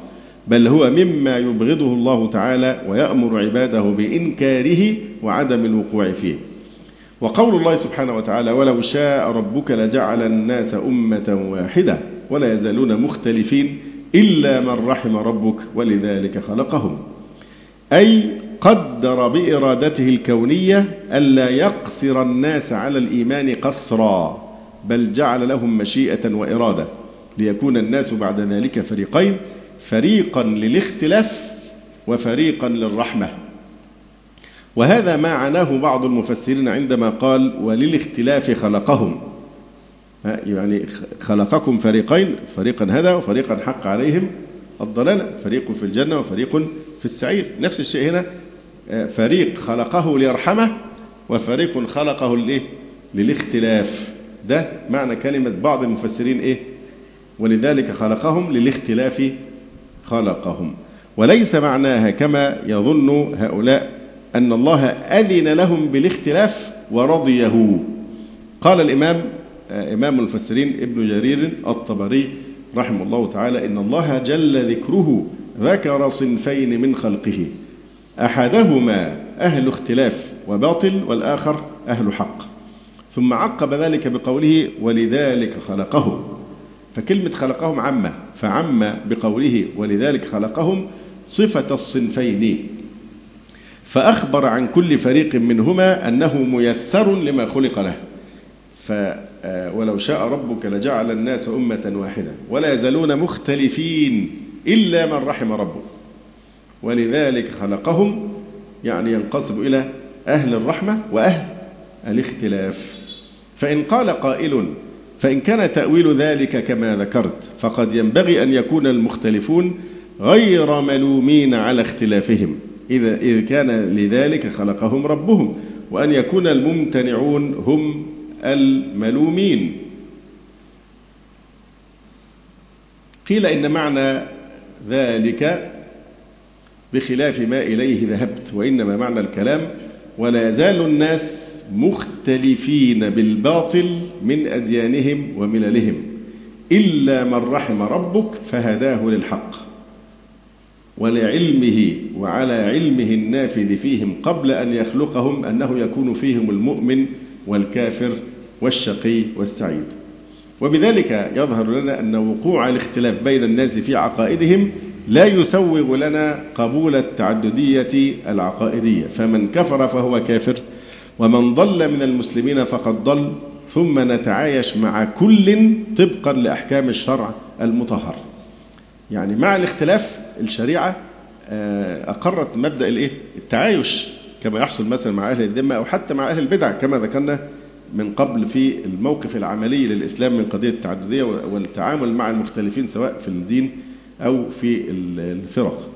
بل هو مما يبغضه الله تعالى ويأمر عباده بإنكاره وعدم الوقوع فيه. وقول الله سبحانه وتعالى ولو شاء ربك لجعل الناس أمة واحدة ولا يزالون مختلفين إلا من رحم ربك ولذلك خلقهم. أي قدر بإرادته الكونية ألا يقصر الناس على الإيمان قصرا بل جعل لهم مشيئة وإرادة ليكون الناس بعد ذلك فريقين فريقا للاختلاف وفريقا للرحمة. وهذا ما عناه بعض المفسرين عندما قال وللاختلاف خلقهم. يعني خلقكم فريقين فريقا هدى وفريقا حق عليهم الضلالة فريق في الجنة وفريق في السعير. نفس الشيء هنا فريق خلقه ليرحمه وفريق خلقه لإيه؟ للاختلاف. ده معنى كلمة بعض المفسرين إيه؟ ولذلك خلقهم للاختلاف خلقهم. وليس معناها كما يظن هؤلاء أن الله أذن لهم بالاختلاف ورضيه. قال الإمام إمام المفسرين ابن جرير الطبري رحمه الله تعالى إن الله جل ذكره ذكر صنفين من خلقه. أحدهما أهل اختلاف وباطل والآخر أهل حق. ثم عقب ذلك بقوله ولذلك خلقه. فكلمة خلقهم عامة فعم بقوله ولذلك خلقهم صفة الصنفين. فأخبر عن كل فريق منهما أنه ميسر لما خلق له. ف ولو شاء ربك لجعل الناس أمة واحدة ولا يزالون مختلفين إلا من رحم ربه. ولذلك خلقهم يعني ينقسم إلى أهل الرحمة وأهل الاختلاف. فإن قال قائل فإن كان تأويل ذلك كما ذكرت فقد ينبغي أن يكون المختلفون غير ملومين على اختلافهم. إذا إذ كان لذلك خلقهم ربهم وأن يكون الممتنعون هم الملومين. قيل إن معنى ذلك بخلاف ما إليه ذهبت وإنما معنى الكلام ولا يزال الناس مختلفين بالباطل من أديانهم ومللهم إلا من رحم ربك فهداه للحق. ولعلمه وعلى علمه النافذ فيهم قبل أن يخلقهم أنه يكون فيهم المؤمن والكافر والشقي والسعيد. وبذلك يظهر لنا أن وقوع الاختلاف بين الناس في عقائدهم لا يسوغ لنا قبول التعددية العقائدية فمن كفر فهو كافر ومن ضل من المسلمين فقد ضل ثم نتعايش مع كل طبقا لأحكام الشرع المطهر. يعني مع الاختلاف الشريعة آه، أقرت مبدأ الإيه؟ التعايش كما يحصل مثلا مع أهل الذمة أو حتى مع أهل البدع كما ذكرنا من قبل في الموقف العملي للإسلام من قضية التعددية والتعامل مع المختلفين سواء في الدين أو في الفرق.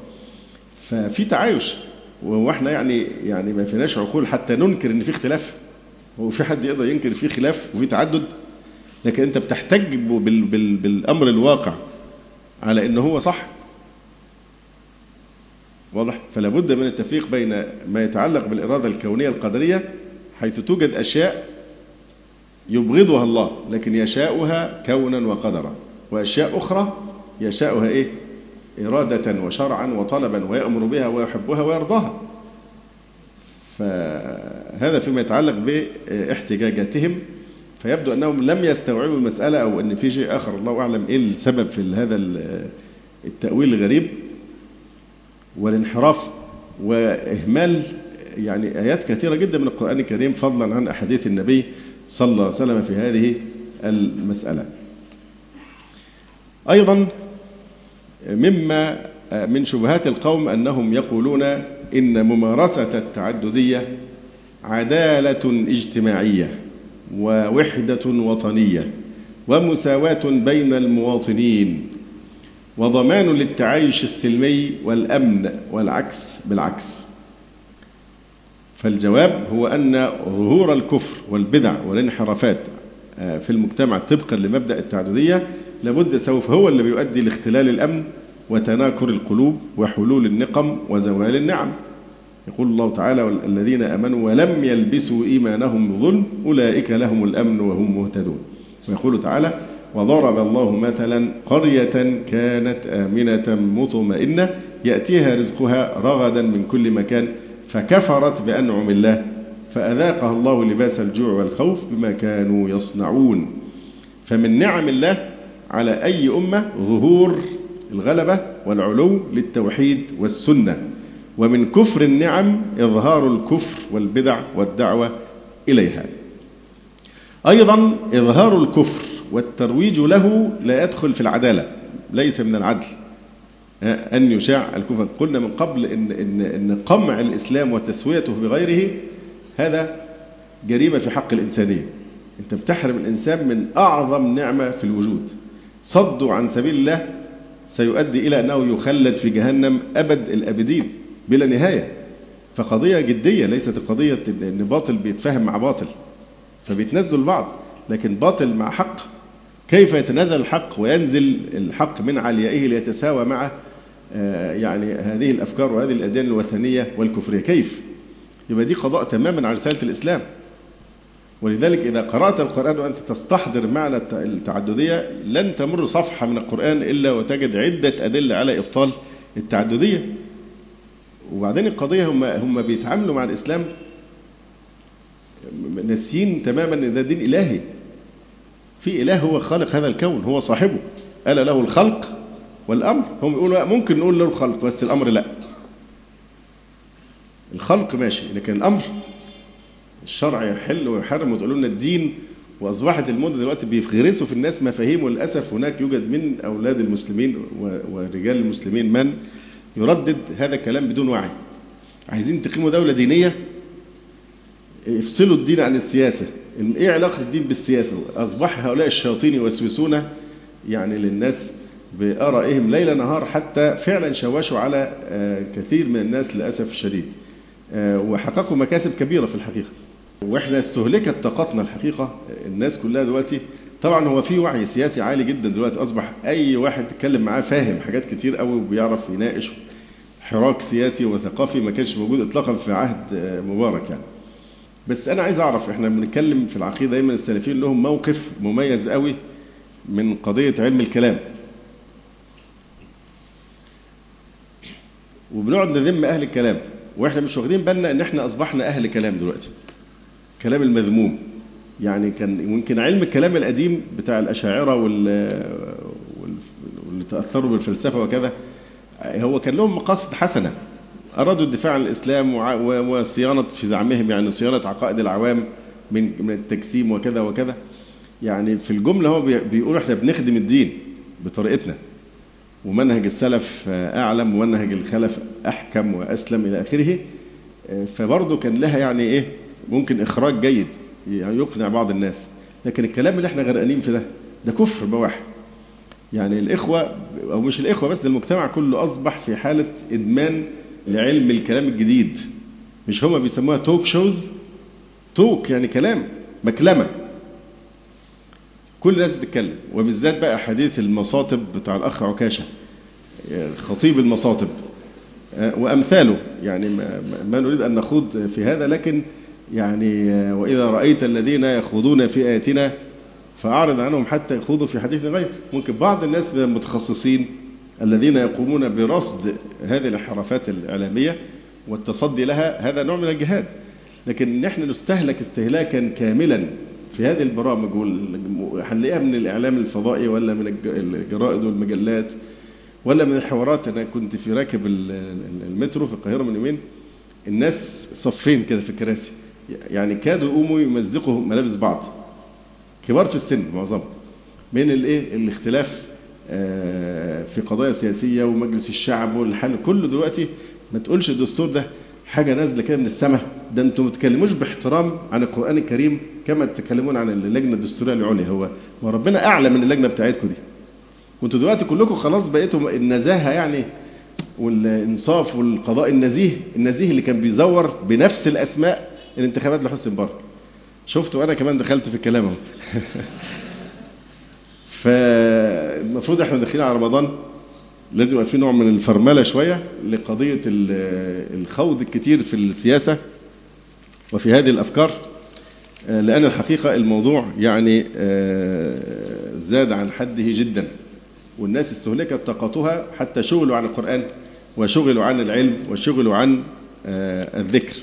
ففي تعايش. وإحنا يعني يعني ما فيناش عقول حتى ننكر إن في اختلاف. هو في حد يقدر ينكر في خلاف وفي تعدد. لكن أنت بتحتج بال بال بالأمر الواقع على ان هو صح. واضح؟ فلا بد من التفريق بين ما يتعلق بالإرادة الكونية القدرية حيث توجد أشياء يبغضها الله لكن يشاؤها كونا وقدرا وأشياء أخرى يشاؤها إيه؟ إرادة وشرعا وطلبا ويأمر بها ويحبها ويرضاها. فهذا فيما يتعلق باحتجاجاتهم. فيبدو أنهم لم يستوعبوا المسألة أو أن في شيء آخر. الله أعلم إيه السبب في هذا التأويل الغريب. والانحراف وإهمال يعني آيات كثيرة جدا من القرآن الكريم فضلا عن أحاديث النبي صلى الله عليه وسلم في هذه المسألة. أيضا مما من شبهات القوم أنهم يقولون إن ممارسة التعددية عدالة اجتماعية ووحدة وطنية ومساواة بين المواطنين وضمان للتعايش السلمي والأمن والعكس بالعكس. فالجواب هو أن ظهور الكفر والبدع والانحرافات آه، في المجتمع طبقا لمبدأ التعددية لابد سوف هو اللي بيؤدي لاختلال الأمن وتناكر القلوب وحلول النقم وزوال النعم. يقول الله تعالى الذين آمنوا ولم يلبسوا إيمانهم بظلم أولئك لهم الأمن وهم مهتدون. ويقول تعالى وضرب الله مثلا قرية كانت آمنة مطمئنة يأتيها رزقها رغدا من كل مكان فكفرت بأنعم الله فأذاقها الله لباس الجوع والخوف بما كانوا يصنعون. فمن نعم الله على أي أمة ظهور الغلبة والعلو للتوحيد والسنة. ومن كفر النعم إظهار الكفر والبدع والدعوة إليها. أيضا إظهار الكفر والترويج له لا يدخل في العدالة ليس من العدل. أن يشاع الكفر. قلنا من قبل إن, إن, إن قمع الإسلام وتسويته بغيره هذا جريمة في حق الإنسانية. أنت بتحرم الإنسان من أعظم نعمة في الوجود. صده عن سبيل الله سيؤدي إلى أنه يخلد في جهنم أبد الأبدين بلا نهاية. فقضية جدية ليست قضية أن باطل بيتفاهم مع باطل فبيتنزل بعض لكن باطل مع حق. كيف يتنازل الحق وينزل الحق من عليائه ليتساوى مع آه، يعني هذه الأفكار وهذه الأديان الوثنية والكفرية. كيف؟ يبقى دي قضاء تماما على رسالة الإسلام. ولذلك إذا قرأت القرآن وأنت تستحضر معنى التعددية لن تمر صفحة من القرآن إلا وتجد عدة أدلة على إبطال التعددية. وبعدين القضية هم هم بيتعاملوا مع الإسلام ناسيين تماما إن ده دين إلهي. في إله هو خالق هذا الكون هو صاحبه. ألا له الخلق والأمر؟ هم يقولوا ممكن نقول له الخلق بس الأمر لا. الخلق ماشي لكن الأمر الشرع يحل ويحرم وتقولوا لنا الدين وأصبحت الموضه دلوقتي بيغرسوا في الناس مفاهيم وللأسف هناك يوجد من أولاد المسلمين ورجال المسلمين من يردد هذا الكلام بدون وعي. عايزين تقيموا دولة دينية؟ افصلوا الدين عن السياسة. إيه علاقة الدين بالسياسة؟ أصبح هؤلاء الشياطين يوسوسون يعني للناس بآرائهم ليل نهار حتى فعلا شوشوا على آه، كثير من الناس للأسف الشديد. آه، وحققوا مكاسب كبيرة في الحقيقة. وإحنا استهلكت طاقتنا الحقيقة الناس كلها دلوقتي طبعا هو في وعي سياسي عالي جدا دلوقتي أصبح أي واحد تتكلم معاه فاهم حاجات كتير قوي وبيعرف يناقش. حراك سياسي وثقافي ما كانش موجود اطلاقا في عهد آه، مبارك يعني. بس أنا عايز أعرف إحنا بنتكلم في العقيدة دايما السلفيين لهم موقف مميز قوي من قضية علم الكلام. وبنقعد نذم أهل الكلام وإحنا مش واخدين بالنا إن إحنا أصبحنا أهل كلام دلوقتي. كلام المذموم. يعني كان يمكن علم الكلام القديم بتاع الأشاعرة وال واللي تأثروا بالفلسفة وكذا هو كان لهم مقاصد حسنة. أرادوا الدفاع عن الإسلام وصيانة في زعمهم يعني صيانة عقائد العوام من من التجسيم وكذا وكذا. يعني في الجملة هو بيقول إحنا بنخدم الدين بطريقتنا. ومنهج السلف أعلم ومنهج الخلف أحكم وأسلم إلى آخره. فبرضه كان لها يعني إيه؟ ممكن إخراج جيد يعني يقنع بعض الناس. لكن الكلام اللي إحنا غرقانين في ده ده كفر بواحد. يعني الإخوة أو مش الإخوة بس المجتمع كله أصبح في حالة إدمان لعلم الكلام الجديد. مش هما بيسموها توك شوز توك يعني كلام مكلمة. كل الناس بتتكلم وبالذات بقى حديث المصاطب بتاع الأخ عكاشة خطيب المصاطب. وأمثاله. يعني ما نريد أن نخوض في هذا لكن يعني وإذا رأيت الذين يخوضون في آياتنا فأعرض عنهم حتى يخوضوا في حديث غير. ممكن بعض الناس المتخصصين الذين يقومون برصد هذه الانحرافات الإعلامية والتصدي لها هذا نوع من الجهاد. لكن نحن نستهلك استهلاكا كاملا في هذه البرامج هنلاقيها من الإعلام الفضائي ولا من الجرائد والمجلات ولا من الحوارات. أنا كنت في راكب المترو في القاهرة من يومين. الناس صفين كده في الكراسي. يعني كادوا يقوموا يمزقوا ملابس بعض. كبار في السن معظمهم. من الايه؟ الاختلاف في قضايا سياسية ومجلس الشعب والحل. كله دلوقتي ما تقولش الدستور ده حاجة نازلة كده من السماء ده أنتم ما باحترام عن القرآن الكريم كما تتكلمون عن اللجنة الدستورية العليا. هو ما ربنا اعلى من اللجنة بتاعتكم دي. وانتوا دلوقتي كلكم خلاص بقيتوا النزاهة يعني والإنصاف والقضاء النزيه النزيه اللي كان بيزور بنفس الأسماء الانتخابات لحسن مبارك. شفتوا أنا كمان دخلت في الكلام أهو. فالمفروض إحنا داخلين على رمضان. لازم يبقى في نوع من الفرملة شوية لقضية الخوض الكتير في السياسة وفي هذه الأفكار. لأن الحقيقة الموضوع يعني زاد عن حده جدا. والناس استهلكت طاقتها حتى شغلوا عن القرآن وشغلوا عن العلم وشغلوا عن الذكر.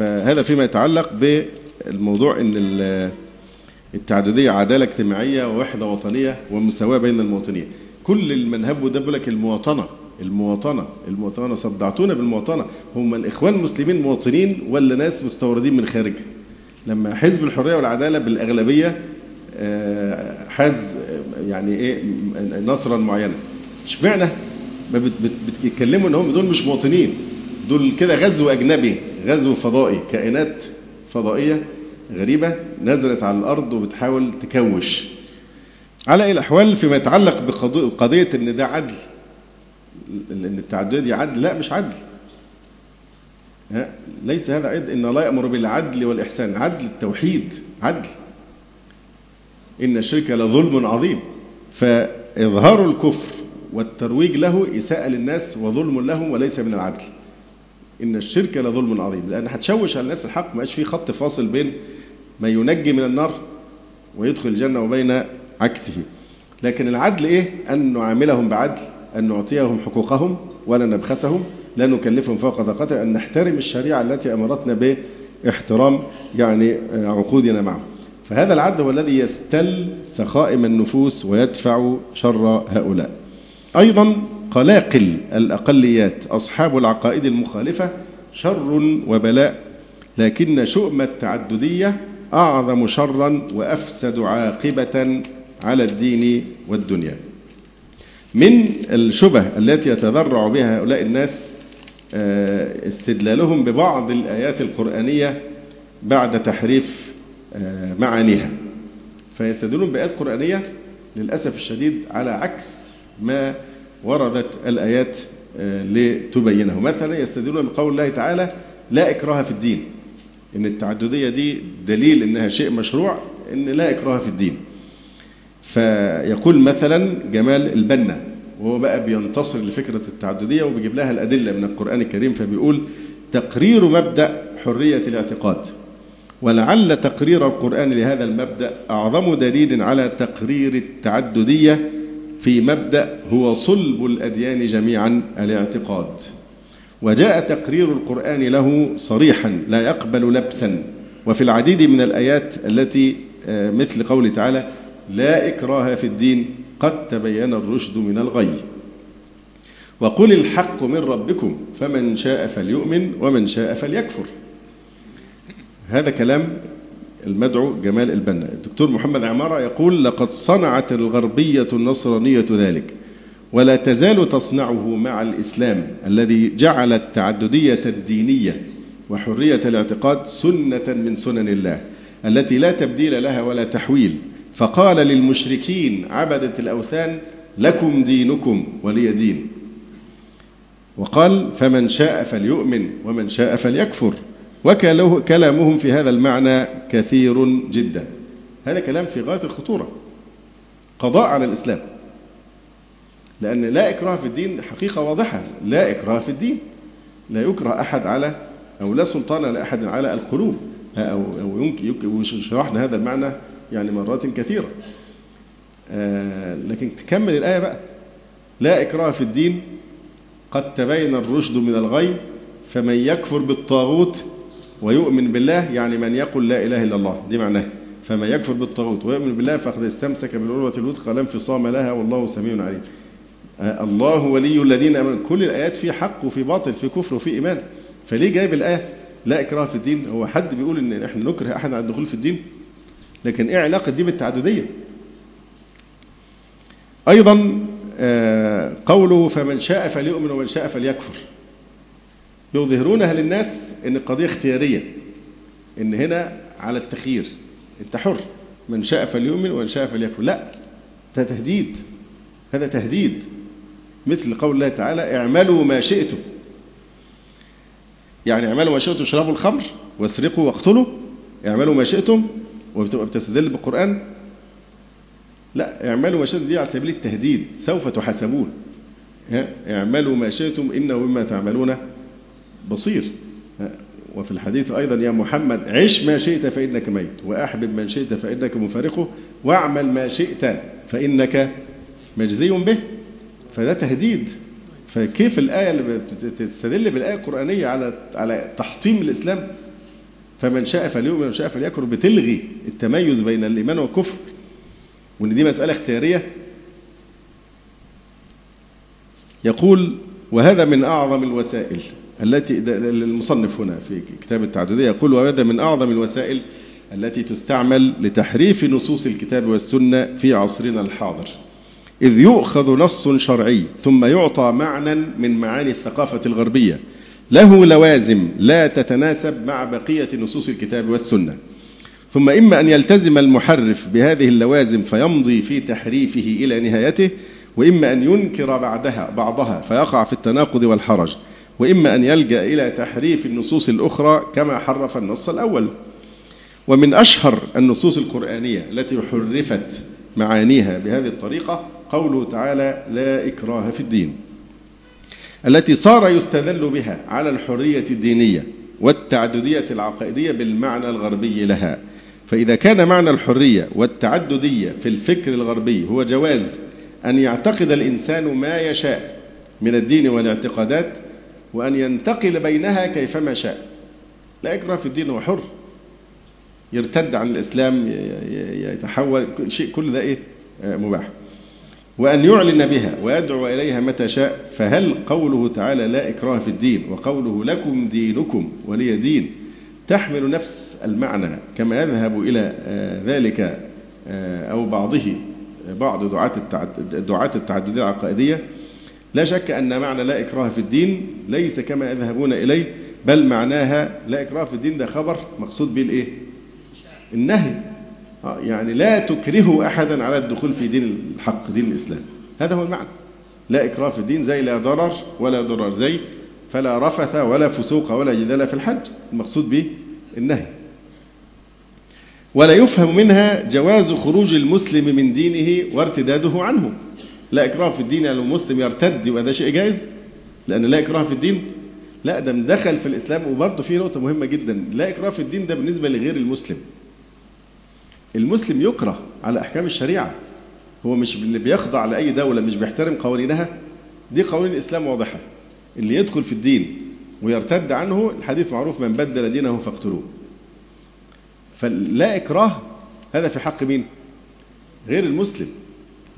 فهذا فيما يتعلق بالموضوع إن التعددية عدالة اجتماعية ووحدة وطنية ومساواه بين المواطنين. كل المنهب ده بيقول لك المواطنة المواطنة المواطنة صدعتونا بالمواطنة. هم الإخوان المسلمين مواطنين ولا ناس مستوردين من خارج؟ لما حزب الحرية والعدالة بالأغلبية حاز يعني إيه نصرا معينا. اشمعنى؟ ما بتتكلموا إن هم دول مش مواطنين. دول كده غزو أجنبي غزو فضائي كائنات فضائية غريبة نزلت على الأرض وبتحاول تكوش. على أي الأحوال فيما يتعلق بقضيه إن ده عدل ان التعدديه دي عدل لا مش عدل. ليس هذا عدل إن الله يأمر بالعدل والإحسان. عدل التوحيد عدل. إن الشرك لظلم عظيم. فإظهار الكفر والترويج له إساءة للناس وظلم لهم وليس من العدل. إن الشرك لظلم عظيم. لأن هتشوش على الناس الحق ما في خط فاصل بين ما ينجي من النار ويدخل الجنة وبين عكسه. لكن العدل إيه؟ أن نعاملهم بعدل أن نعطيهم حقوقهم ولا نبخسهم. لا نكلفهم فوق طاقتهم. أن نحترم الشريعة التي أمرتنا باحترام يعني عقودنا معهم فهذا العدل هو الذي يستل سخائم النفوس ويدفع شر هؤلاء. أيضا قلاقل الأقليات أصحاب العقائد المخالفة شر وبلاء. لكن شؤم التعددية أعظم شرا وأفسد عاقبة على الدين والدنيا. من الشبه التي يتذرع بها هؤلاء الناس استدلالهم ببعض الآيات القرآنية بعد تحريف معانيها. فيستدلون بآيات قرآنية للأسف الشديد على عكس ما وردت الآيات لتبينه. مثلا يستدلون بقول الله تعالى لا إكراه في الدين. إن التعددية دي دليل إنها شيء مشروع إن لا إكراه في الدين. فيقول مثلا جمال البنا وهو بقى بينتصر لفكرة التعددية وبيجيب لها الأدلة من القرآن الكريم فبيقول تقرير مبدأ حرية الاعتقاد. ولعل تقرير القرآن لهذا المبدأ أعظم دليل على تقرير التعددية في مبدأ هو صلب الأديان جميعا الاعتقاد. وجاء تقرير القرآن له صريحا لا يقبل لبسا. وفي العديد من الآيات التي آه، مثل قوله تعالى لا إكراه في الدين قد تبين الرشد من الغي وقل الحق من ربكم فمن شاء فليؤمن ومن شاء فليكفر هذا كلام المدعو جمال البنا. الدكتور محمد عمارة يقول لقد صنعت الغربية النصرانية ذلك ولا تزال تصنعه مع الإسلام الذي جعل التعددية الدينية وحرية الاعتقاد سنة من سنن الله التي لا تبديل لها ولا تحويل. فقال للمشركين عبدة الأوثان لكم دينكم ولي دين. وقال فمن شاء فليؤمن ومن شاء فليكفر. وكلامهم في هذا المعنى كثير جدا. هذا كلام في غاية الخطورة. قضاء على الإسلام. لأن لا إكراه في الدين حقيقة واضحة. لا إكراه في الدين. لا يكره أحد على أو لا سلطان لأحد على القلوب. أو أو يمكن شرحنا هذا المعنى يعني مرات كثيرة. آه لكن تكمل الآية بقى. لا إكراه في الدين. قد تبين الرشد من الغي. فمن يكفر بالطاغوت ويؤمن بالله يعني من يقول لا إله إلا الله. دي معناه فمن يكفر بالطاغوت ويؤمن بالله فقد استمسك بالعروة الوثقى لا انفصام لها والله سميع عليم. آه، الله ولي الذين آمنوا. كل الآيات في حق وفي باطل في كفر وفي إيمان. فليه جايب الآية؟ لا إكراه في الدين. هو حد بيقول إن إحنا نكره أحد على الدخول في الدين؟ لكن إيه علاقة دي بالتعددية؟ أيضا آه، قوله فمن شاء فليؤمن ومن شاء فليكفر. يظهرونها للناس إن القضية اختيارية إن هنا على التخيير أنت حر من شاء فليؤمن ومن شاء فليكفر. لا ده تهديد هذا تهديد. مثل قول الله تعالى اعملوا ما شئتم. يعني اعملوا ما شئتم اشربوا الخمر واسرقوا واقتلوا. اعملوا ما شئتم وبتبقى بتستدل بالقرآن. لا اعملوا ما شئتم دي على سبيل التهديد سوف تحاسبون. اعملوا ما شئتم إنه بما تعملون بصير. وفي الحديث أيضا يا محمد عش ما شئت فإنك ميت وأحبب من شئت فإنك مفارقه واعمل ما شئت فإنك مجزي به. فده تهديد. فكيف الآية اللي تستدل بالآية القرآنية على على تحطيم الإسلام؟ فمن شاء فليؤمن ومن شاء فليكفر بتلغي التميز بين الإيمان والكفر. وإن دي مسألة اختيارية. يقول وهذا من أعظم الوسائل. التي المصنف هنا في كتاب التعددية يقول وهذا من أعظم الوسائل التي تستعمل لتحريف نصوص الكتاب والسنة في عصرنا الحاضر. إذ يؤخذ نص شرعي ثم يعطى معنى من معاني الثقافة الغربية. له لوازم لا تتناسب مع بقية نصوص الكتاب والسنة. ثم إما أن يلتزم المحرف بهذه اللوازم فيمضي في تحريفه إلى نهايته وإما أن ينكر بعدها بعضها فيقع في التناقض والحرج. وإما أن يلجأ إلى تحريف النصوص الأخرى كما حرف النص الأول. ومن أشهر النصوص القرآنية التي حرفت معانيها بهذه الطريقة قوله تعالى لا إكراه في الدين التي صار يستدل بها على الحرية الدينية والتعددية العقائدية بالمعنى الغربي لها. فإذا كان معنى الحرية والتعددية في الفكر الغربي هو جواز أن يعتقد الإنسان ما يشاء من الدين والاعتقادات وأن ينتقل بينها كيفما شاء. لا إكراه في الدين هو حر. يرتد عن الإسلام يتحول شيء كل ده إيه؟ مباح. وأن يعلن بها ويدعو إليها متى شاء. فهل قوله تعالى لا إكراه في الدين وقوله لكم دينكم ولي دين تحمل نفس المعنى كما يذهب إلى آه، ذلك آه، أو بعضه بعض دعاة التعددية العقائدية؟ لا شك أن معنى لا إكراه في الدين ليس كما يذهبون إليه بل معناها لا إكراه في الدين ده خبر مقصود به الإيه؟ النهي. آه، يعني لا تكرهوا أحدا على الدخول في دين الحق دين الإسلام. هذا هو المعنى. لا إكراه في الدين زي لا ضرر ولا ضرر زي فلا رفث ولا فسوق ولا جدال في الحج. المقصود به النهي. ولا يفهم منها جواز خروج المسلم من دينه وارتداده عنه. لا إكراه في الدين يعني المسلم يرتد يبقى ده شيء جائز؟ لأن لا إكراه في الدين لا ده دخل في الإسلام. وبرضه في نقطة مهمة جدا لا إكراه في الدين ده بالنسبة لغير المسلم. المسلم يكره على أحكام الشريعة. هو مش اللي بيخضع لأي دولة مش بيحترم قوانينها. دي قوانين الإسلام واضحة. اللي يدخل في الدين ويرتد عنه الحديث معروف من بدل دينه فاقتلوه. فلا إكراه هذا في حق مين؟ غير المسلم.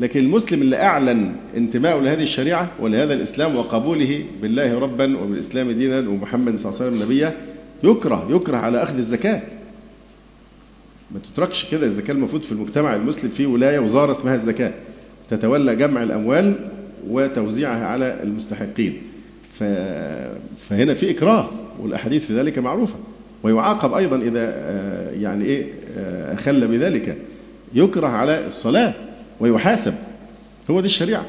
لكن المسلم اللي أعلن انتمائه لهذه الشريعة ولهذا الإسلام وقبوله بالله ربا وبالإسلام دينا ومحمد صلى الله عليه وسلم نبيا يكره يكره على أخذ الزكاة. ما تتركش كده الزكاة المفروض في المجتمع المسلم فيه ولاية وزارة اسمها الزكاة. تتولى جمع الأموال وتوزيعها على المستحقين. فهنا في إكراه والأحاديث في ذلك معروفة. ويعاقب أيضا إذا يعني إيه أخل بذلك. يكره على الصلاة. ويحاسب. هو دي الشريعة.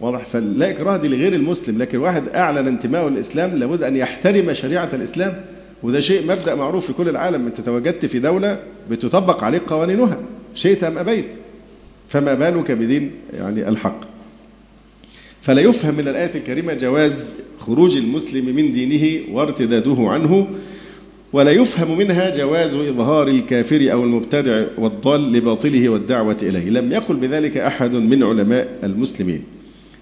واضح؟ فلا إكراه دي لغير المسلم لكن واحد أعلن انتمائه للإسلام لابد أن يحترم شريعة الإسلام وده شيء مبدأ معروف في كل العالم. أنت تواجدت في دولة بتطبق عليك قوانينها شئت أم أبيت. فما بالك بدين يعني الحق؟ فلا يفهم من الآية الكريمة جواز خروج المسلم من دينه وارتداده عنه. ولا يفهم منها جواز إظهار الكافر أو المبتدع والضال لباطله والدعوة إليه. لم يقل بذلك أحد من علماء المسلمين.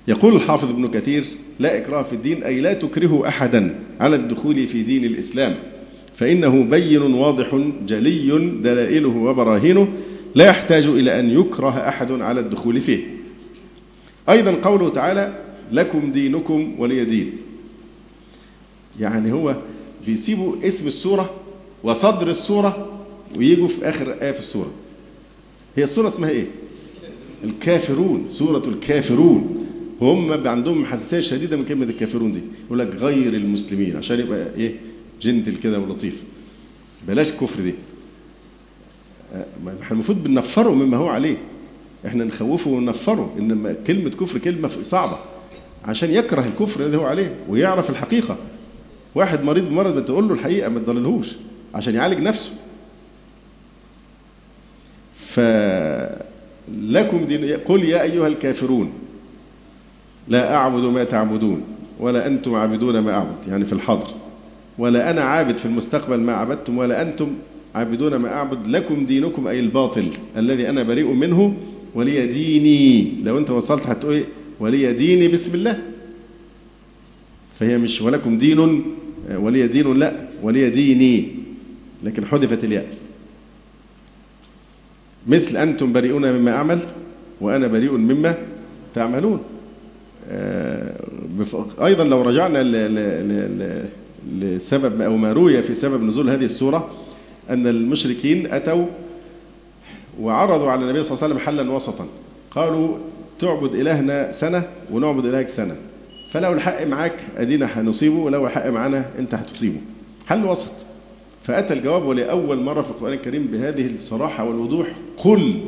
يقول الحافظ ابن كثير لا إكراه في الدين أي لا تكره أحدا على الدخول في دين الإسلام. فإنه بين واضح جلي دلائله وبراهينه. لا يحتاج إلى أن يكره أحد على الدخول فيه. أيضا قوله تعالى لكم دينكم ولي دين. يعني هو بيسيبوا اسم السورة وصدر السورة ويجوا في آخر آية في السورة. هي السورة اسمها إيه؟ الكافرون سورة الكافرون. هم عندهم حساسية شديدة من كلمة الكافرون دي. يقول لك غير المسلمين عشان يبقى إيه؟ جنتل كده ولطيف. بلاش كفر دي. إحنا المفروض بننفره مما هو عليه. إحنا نخوفه وننفره انما كلمة كفر كلمة صعبة. عشان يكره الكفر الذي هو عليه ويعرف الحقيقة. واحد مريض بمرض بتقول له الحقيقة ما تضللهوش عشان يعالج نفسه. فلكم دين قل يا أيها الكافرون لا أعبد ما تعبدون ولا أنتم عابدون ما أعبد يعني في الحظر ولا أنا عابد في المستقبل ما عبدتم ولا أنتم عابدون ما أعبد لكم دينكم أي الباطل الذي أنا بريء منه ولي ديني. لو أنت وصلت هتقول إيه؟ ولي ديني بسم الله. فهي مش ولكم دين ولي دين لا ولي ديني. لكن حذفت الياء. مثل أنتم بريئون مما أعمل وأنا بريء مما تعملون. أيضا لو رجعنا لسبب أو ما روي في سبب نزول هذه السورة أن المشركين أتوا وعرضوا على النبي صلى الله عليه وسلم حلا وسطا. قالوا تعبد إلهنا سنة ونعبد إلهك سنة. فلو الحق معاك أدينا هنصيبه ولو الحق معانا أنت هتصيبه. حل وسط. فأتى الجواب ولأول مرة في القرآن الكريم بهذه الصراحة والوضوح قل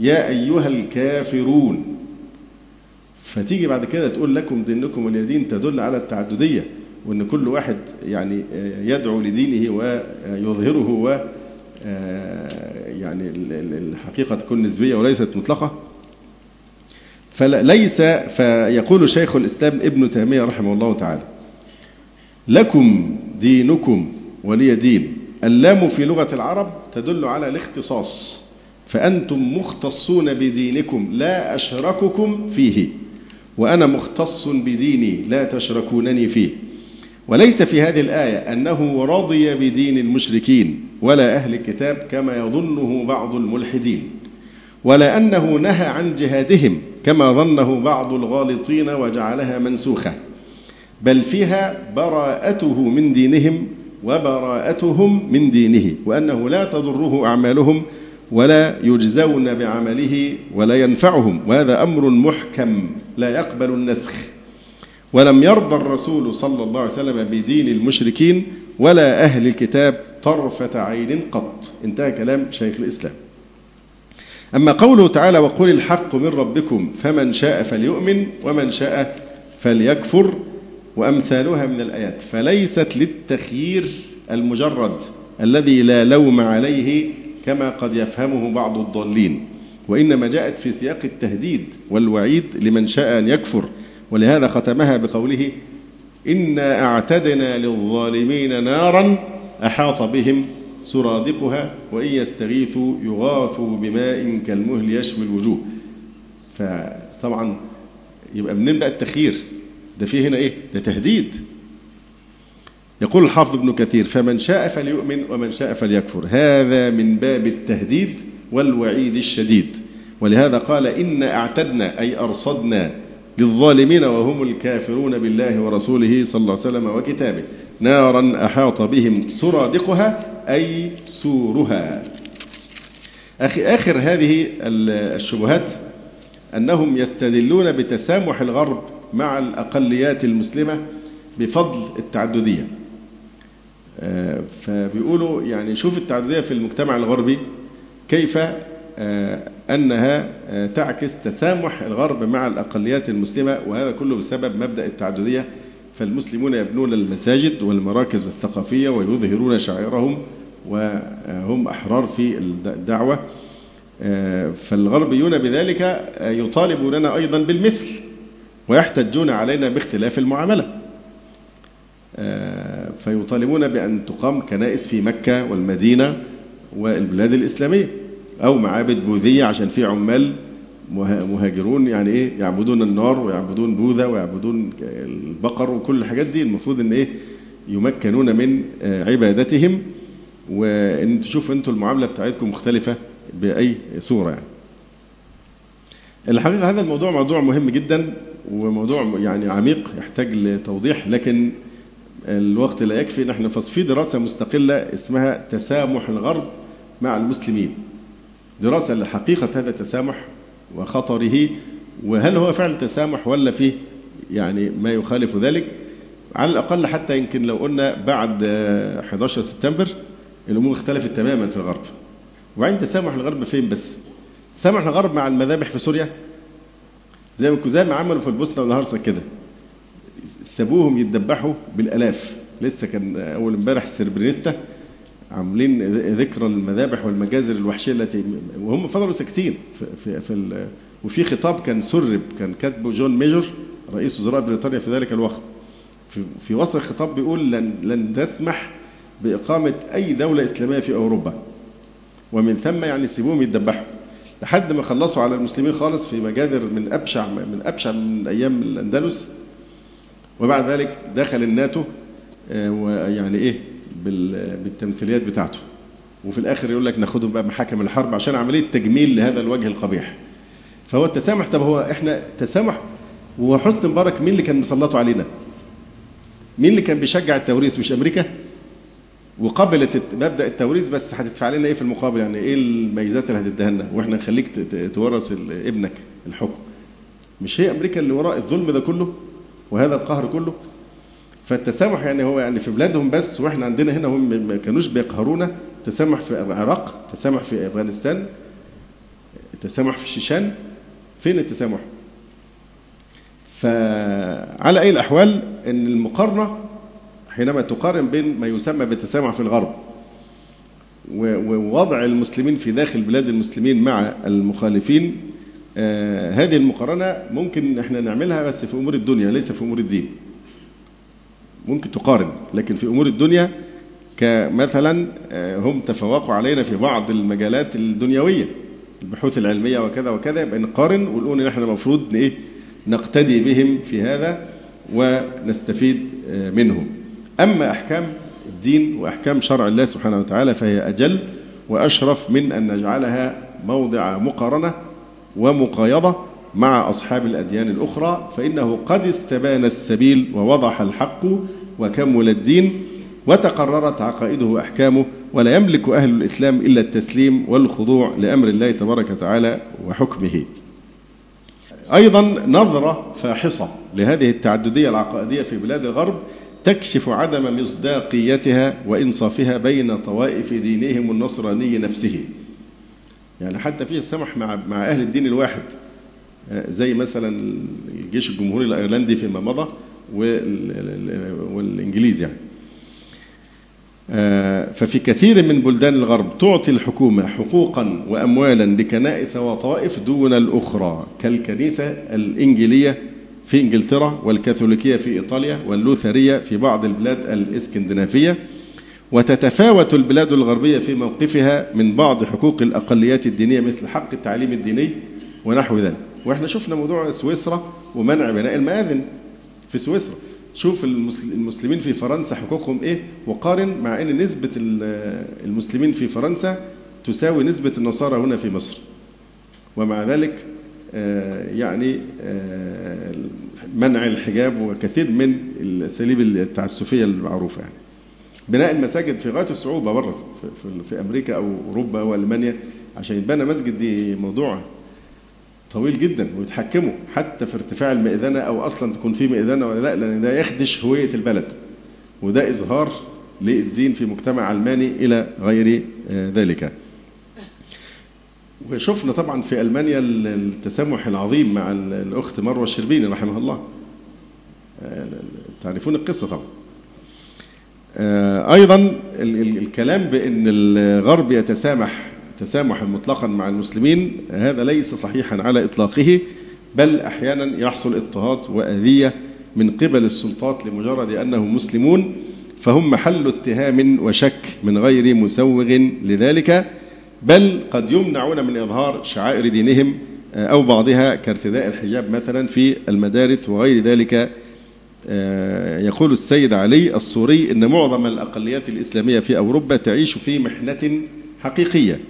يا أيها الكافرون. فتيجي بعد كده تقول لكم دينكم ولي دين تدل على التعددية وأن كل واحد يعني يدعو لدينه ويظهره و يعني الحقيقة تكون نسبية وليست مطلقة. فليس فيقول شيخ الإسلام ابن تيمية رحمه الله تعالى لكم دينكم ولي دين اللام في لغة العرب تدل على الاختصاص فأنتم مختصون بدينكم لا أشرككم فيه وأنا مختص بديني لا تشركونني فيه. وليس في هذه الآية أنه رضي بدين المشركين ولا أهل الكتاب كما يظنه بعض الملحدين. ولا أنه نهى عن جهادهم كما ظنه بعض الغالطين وجعلها منسوخة. بل فيها براءته من دينهم وبراءتهم من دينه وأنه لا تضره أعمالهم ولا يجزون بعمله ولا ينفعهم وهذا أمر محكم لا يقبل النسخ. ولم يرضى الرسول صلى الله عليه وسلم بدين المشركين ولا أهل الكتاب طرفة عين قط. انتهى كلام شيخ الإسلام. أما قوله تعالى وقل الحق من ربكم فمن شاء فليؤمن ومن شاء فليكفر وأمثالها من الآيات. فليست للتخيير المجرد الذي لا لوم عليه كما قد يفهمه بعض الضالين وإنما جاءت في سياق التهديد والوعيد لمن شاء أن يكفر. ولهذا ختمها بقوله إنا أعتدنا للظالمين نارا أحاط بهم سرادقها وإن يستغيثوا يغاثوا بماء كالمهل يشوي الوجوه. فطبعا يبقى منين بقى التخيير. ده فيه هنا إيه؟ ده تهديد. يقول الحافظ ابن كثير فمن شاء فليؤمن ومن شاء فليكفر. هذا من باب التهديد والوعيد الشديد. ولهذا قال إن أعتدنا أي أرصدنا للظالمين وهم الكافرون بالله ورسوله صلى الله عليه وسلم وكتابه. نارا أحاط بهم سرادقها أي سورها. أخي آخر هذه الشبهات أنهم يستدلون بتسامح الغرب مع الأقليات المسلمة بفضل التعددية. آه، فبيقولوا يعني شوف التعددية في المجتمع الغربي كيف آه، أنها آه، تعكس تسامح الغرب مع الأقليات المسلمة وهذا كله بسبب مبدأ التعددية فالمسلمون يبنون المساجد والمراكز الثقافية ويظهرون شعائرهم وهم أحرار في الدعوة. فالغربيون بذلك يطالبوننا أيضا بالمثل ويحتجون علينا باختلاف المعاملة. فيطالبون بأن تقام كنائس في مكة والمدينة والبلاد الإسلامية أو معابد بوذية عشان في عمال مهاجرون يعني إيه يعبدون النار ويعبدون بوذا ويعبدون البقر وكل الحاجات دي. المفروض إن إيه يمكنون من عبادتهم. وإن تشوف أنتوا المعاملة بتاعتكم مختلفة بأي صورة يعني. الحقيقة هذا الموضوع موضوع مهم جدا وموضوع يعني عميق يحتاج لتوضيح. لكن الوقت لا يكفي. نحن في دراسة مستقلة اسمها تسامح الغرب مع المسلمين. دراسة لحقيقة هذا التسامح وخطره وهل هو فعلا تسامح ولا فيه يعني ما يخالف ذلك؟ على الأقل حتى يمكن لو قلنا بعد 11 سبتمبر الأمور اختلفت تماما في الغرب. وبعدين تسامح الغرب فين بس؟ تسامح الغرب مع المذابح في سوريا؟ زي ما ما عملوا في البوسنة والهرسك كده. سابوهم يتذبحوا بالألاف. لسه كان أول امبارح سربرنيتسا عاملين ذكرى المذابح والمجازر الوحشية التي وهم فضلوا ساكتين في, في, في وفي خطاب كان سرب كان كاتبه جون ميجر رئيس وزراء بريطانيا في ذلك الوقت. في, في وسط الخطاب بيقول لن لن تسمح بإقامة أي دولة إسلامية في أوروبا. ومن ثم يعني سيبوهم يتذبحوا لحد ما خلصوا على المسلمين خالص في مجازر من ابشع من أبشع من أيام الأندلس. وبعد ذلك دخل الناتو آه، ويعني إيه بالتمثيليات بتاعته. وفي الآخر يقول لك ناخدهم بقى محاكم الحرب عشان عملية تجميل لهذا الوجه القبيح. فهو التسامح طب هو إحنا تسامح وحسن مبارك مين اللي كان مسلطه علينا؟ مين اللي كان بيشجع التوريث؟ مش أمريكا؟ وقبلت مبدأ التوريث بس هتدفع لنا إيه في المقابل؟ يعني إيه الميزات اللي هتديها لنا وإحنا نخليك تورث ابنك الحكم. مش هي أمريكا اللي وراء الظلم ده كله وهذا القهر كله؟ فالتسامح يعني هو يعني في بلادهم بس وإحنا عندنا هنا هم ما كانوش بيقهرونا. تسامح في العراق تسامح في أفغانستان تسامح في الشيشان فين التسامح؟ فعلى أي الأحوال إن المقارنة حينما تقارن بين ما يسمى بالتسامح في الغرب ووضع المسلمين في داخل بلاد المسلمين مع المخالفين آه هذه المقارنة ممكن إحنا نعملها بس في أمور الدنيا ليس في أمور الدين. ممكن تقارن لكن في أمور الدنيا كمثلا آه هم تفوقوا علينا في بعض المجالات الدنيوية البحوث العلمية وكذا وكذا يبقى نقارن ونقول إن إحنا المفروض إيه نقتدي بهم في هذا ونستفيد آه منهم أما أحكام الدين وأحكام شرع الله سبحانه وتعالى فهي أجل وأشرف من أن نجعلها موضع مقارنة ومقايضة مع أصحاب الأديان الأخرى فإنه قد استبان السبيل ووضح الحق وكمل الدين وتقررت عقائده وأحكامه ولا يملك أهل الإسلام إلا التسليم والخضوع لأمر الله تبارك وتعالى وحكمه. أيضا نظرة فاحصة لهذه التعددية العقائدية في بلاد الغرب تكشف عدم مصداقيتها وإنصافها بين طوائف دينهم النصراني نفسه. يعني حتى فيه السمح مع مع أهل الدين الواحد زي مثلا الجيش الجمهوري الأيرلندي فيما مضى والإنجليز يعني. آه، ففي كثير من بلدان الغرب تعطي الحكومة حقوقا وأموالا لكنائس وطائف دون الأخرى كالكنيسة الإنجيلية في إنجلترا والكاثوليكية في إيطاليا واللوثرية في بعض البلاد الإسكندنافية. وتتفاوت البلاد الغربية في موقفها من بعض حقوق الأقليات الدينية مثل حق التعليم الديني ونحو ذلك. وإحنا شفنا موضوع سويسرا ومنع بناء المآذن في سويسرا. شوف المسلمين في فرنسا حقوقهم إيه؟ وقارن مع أن نسبة المسلمين في فرنسا تساوي نسبة النصارى هنا في مصر. ومع ذلك يعني منع الحجاب وكثير من الأساليب التعسفية المعروفة يعني. بناء المساجد في غاية الصعوبة بره في, أمريكا أو أوروبا وألمانيا عشان يتبنى مسجد دي موضوع طويل جدا ويتحكموا حتى في ارتفاع المئذنة أو أصلا تكون في مئذنة ولا لأ لأن ده يخدش هوية البلد. وده إظهار للدين في مجتمع علماني إلى غير ذلك. وشفنا طبعا في ألمانيا التسامح العظيم مع الأخت مروة الشربيني رحمها الله. تعرفون القصة طبعا. أيضا الكلام بأن الغرب يتسامح تسامحا مطلقا مع المسلمين هذا ليس صحيحا على إطلاقه بل أحيانا يحصل اضطهاد وأذية من قبل السلطات لمجرد أنهم مسلمون فهم محل اتهام وشك من غير مسوغ لذلك بل قد يمنعون من إظهار شعائر دينهم أو بعضها كارتداء الحجاب مثلا في المدارس وغير ذلك. يقول السيد علي الصوري إن معظم الأقليات الإسلامية في أوروبا تعيش في محنة حقيقية.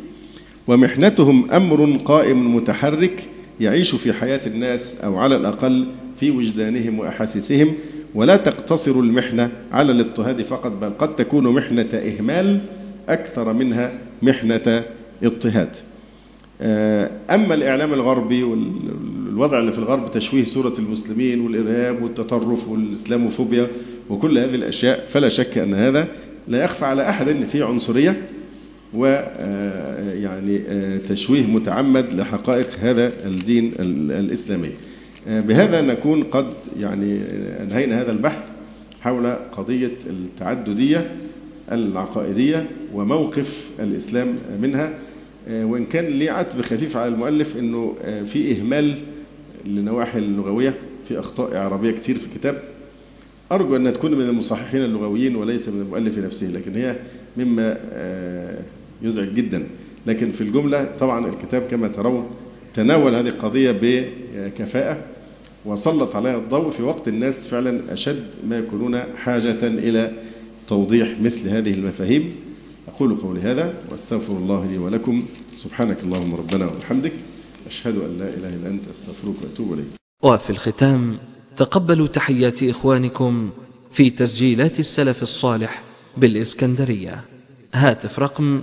ومحنتهم أمر قائم متحرك يعيش في حياة الناس أو على الأقل في وجدانهم وأحاسيسهم. ولا تقتصر المحنة على الاضطهاد فقط بل قد تكون محنة إهمال أكثر منها محنة اضطهاد. أما الإعلام الغربي والوضع اللي في الغرب تشويه صورة المسلمين والإرهاب والتطرف والإسلاموفوبيا وكل هذه الأشياء فلا شك أن هذا لا يخفى على أحد أن فيه عنصرية. ويعني تشويه متعمد لحقائق هذا الدين الإسلامي. بهذا نكون قد يعني أنهينا هذا البحث حول قضية التعددية العقائدية وموقف الإسلام منها. وإن كان لي عتب خفيف على المؤلف أنه في إهمال لنواحي اللغوية في أخطاء عربية كتير في الكتاب. أرجو أنها تكون من المصححين اللغويين وليس من المؤلف نفسه لكن هي مما يزعج جدا. لكن في الجملة طبعا الكتاب كما ترون تناول هذه القضية بكفاءة وسلط عليها الضوء في وقت الناس فعلا أشد ما يكونون حاجة إلى توضيح مثل هذه المفاهيم. أقول قولي هذا وأستغفر الله لي ولكم. سبحانك اللهم ربنا وبحمدك. أشهد أن لا إله إلا أنت أستغفرك وأتوب إليك. وفي الختام تقبلوا تحيات إخوانكم في تسجيلات السلف الصالح بالإسكندرية. هاتف رقم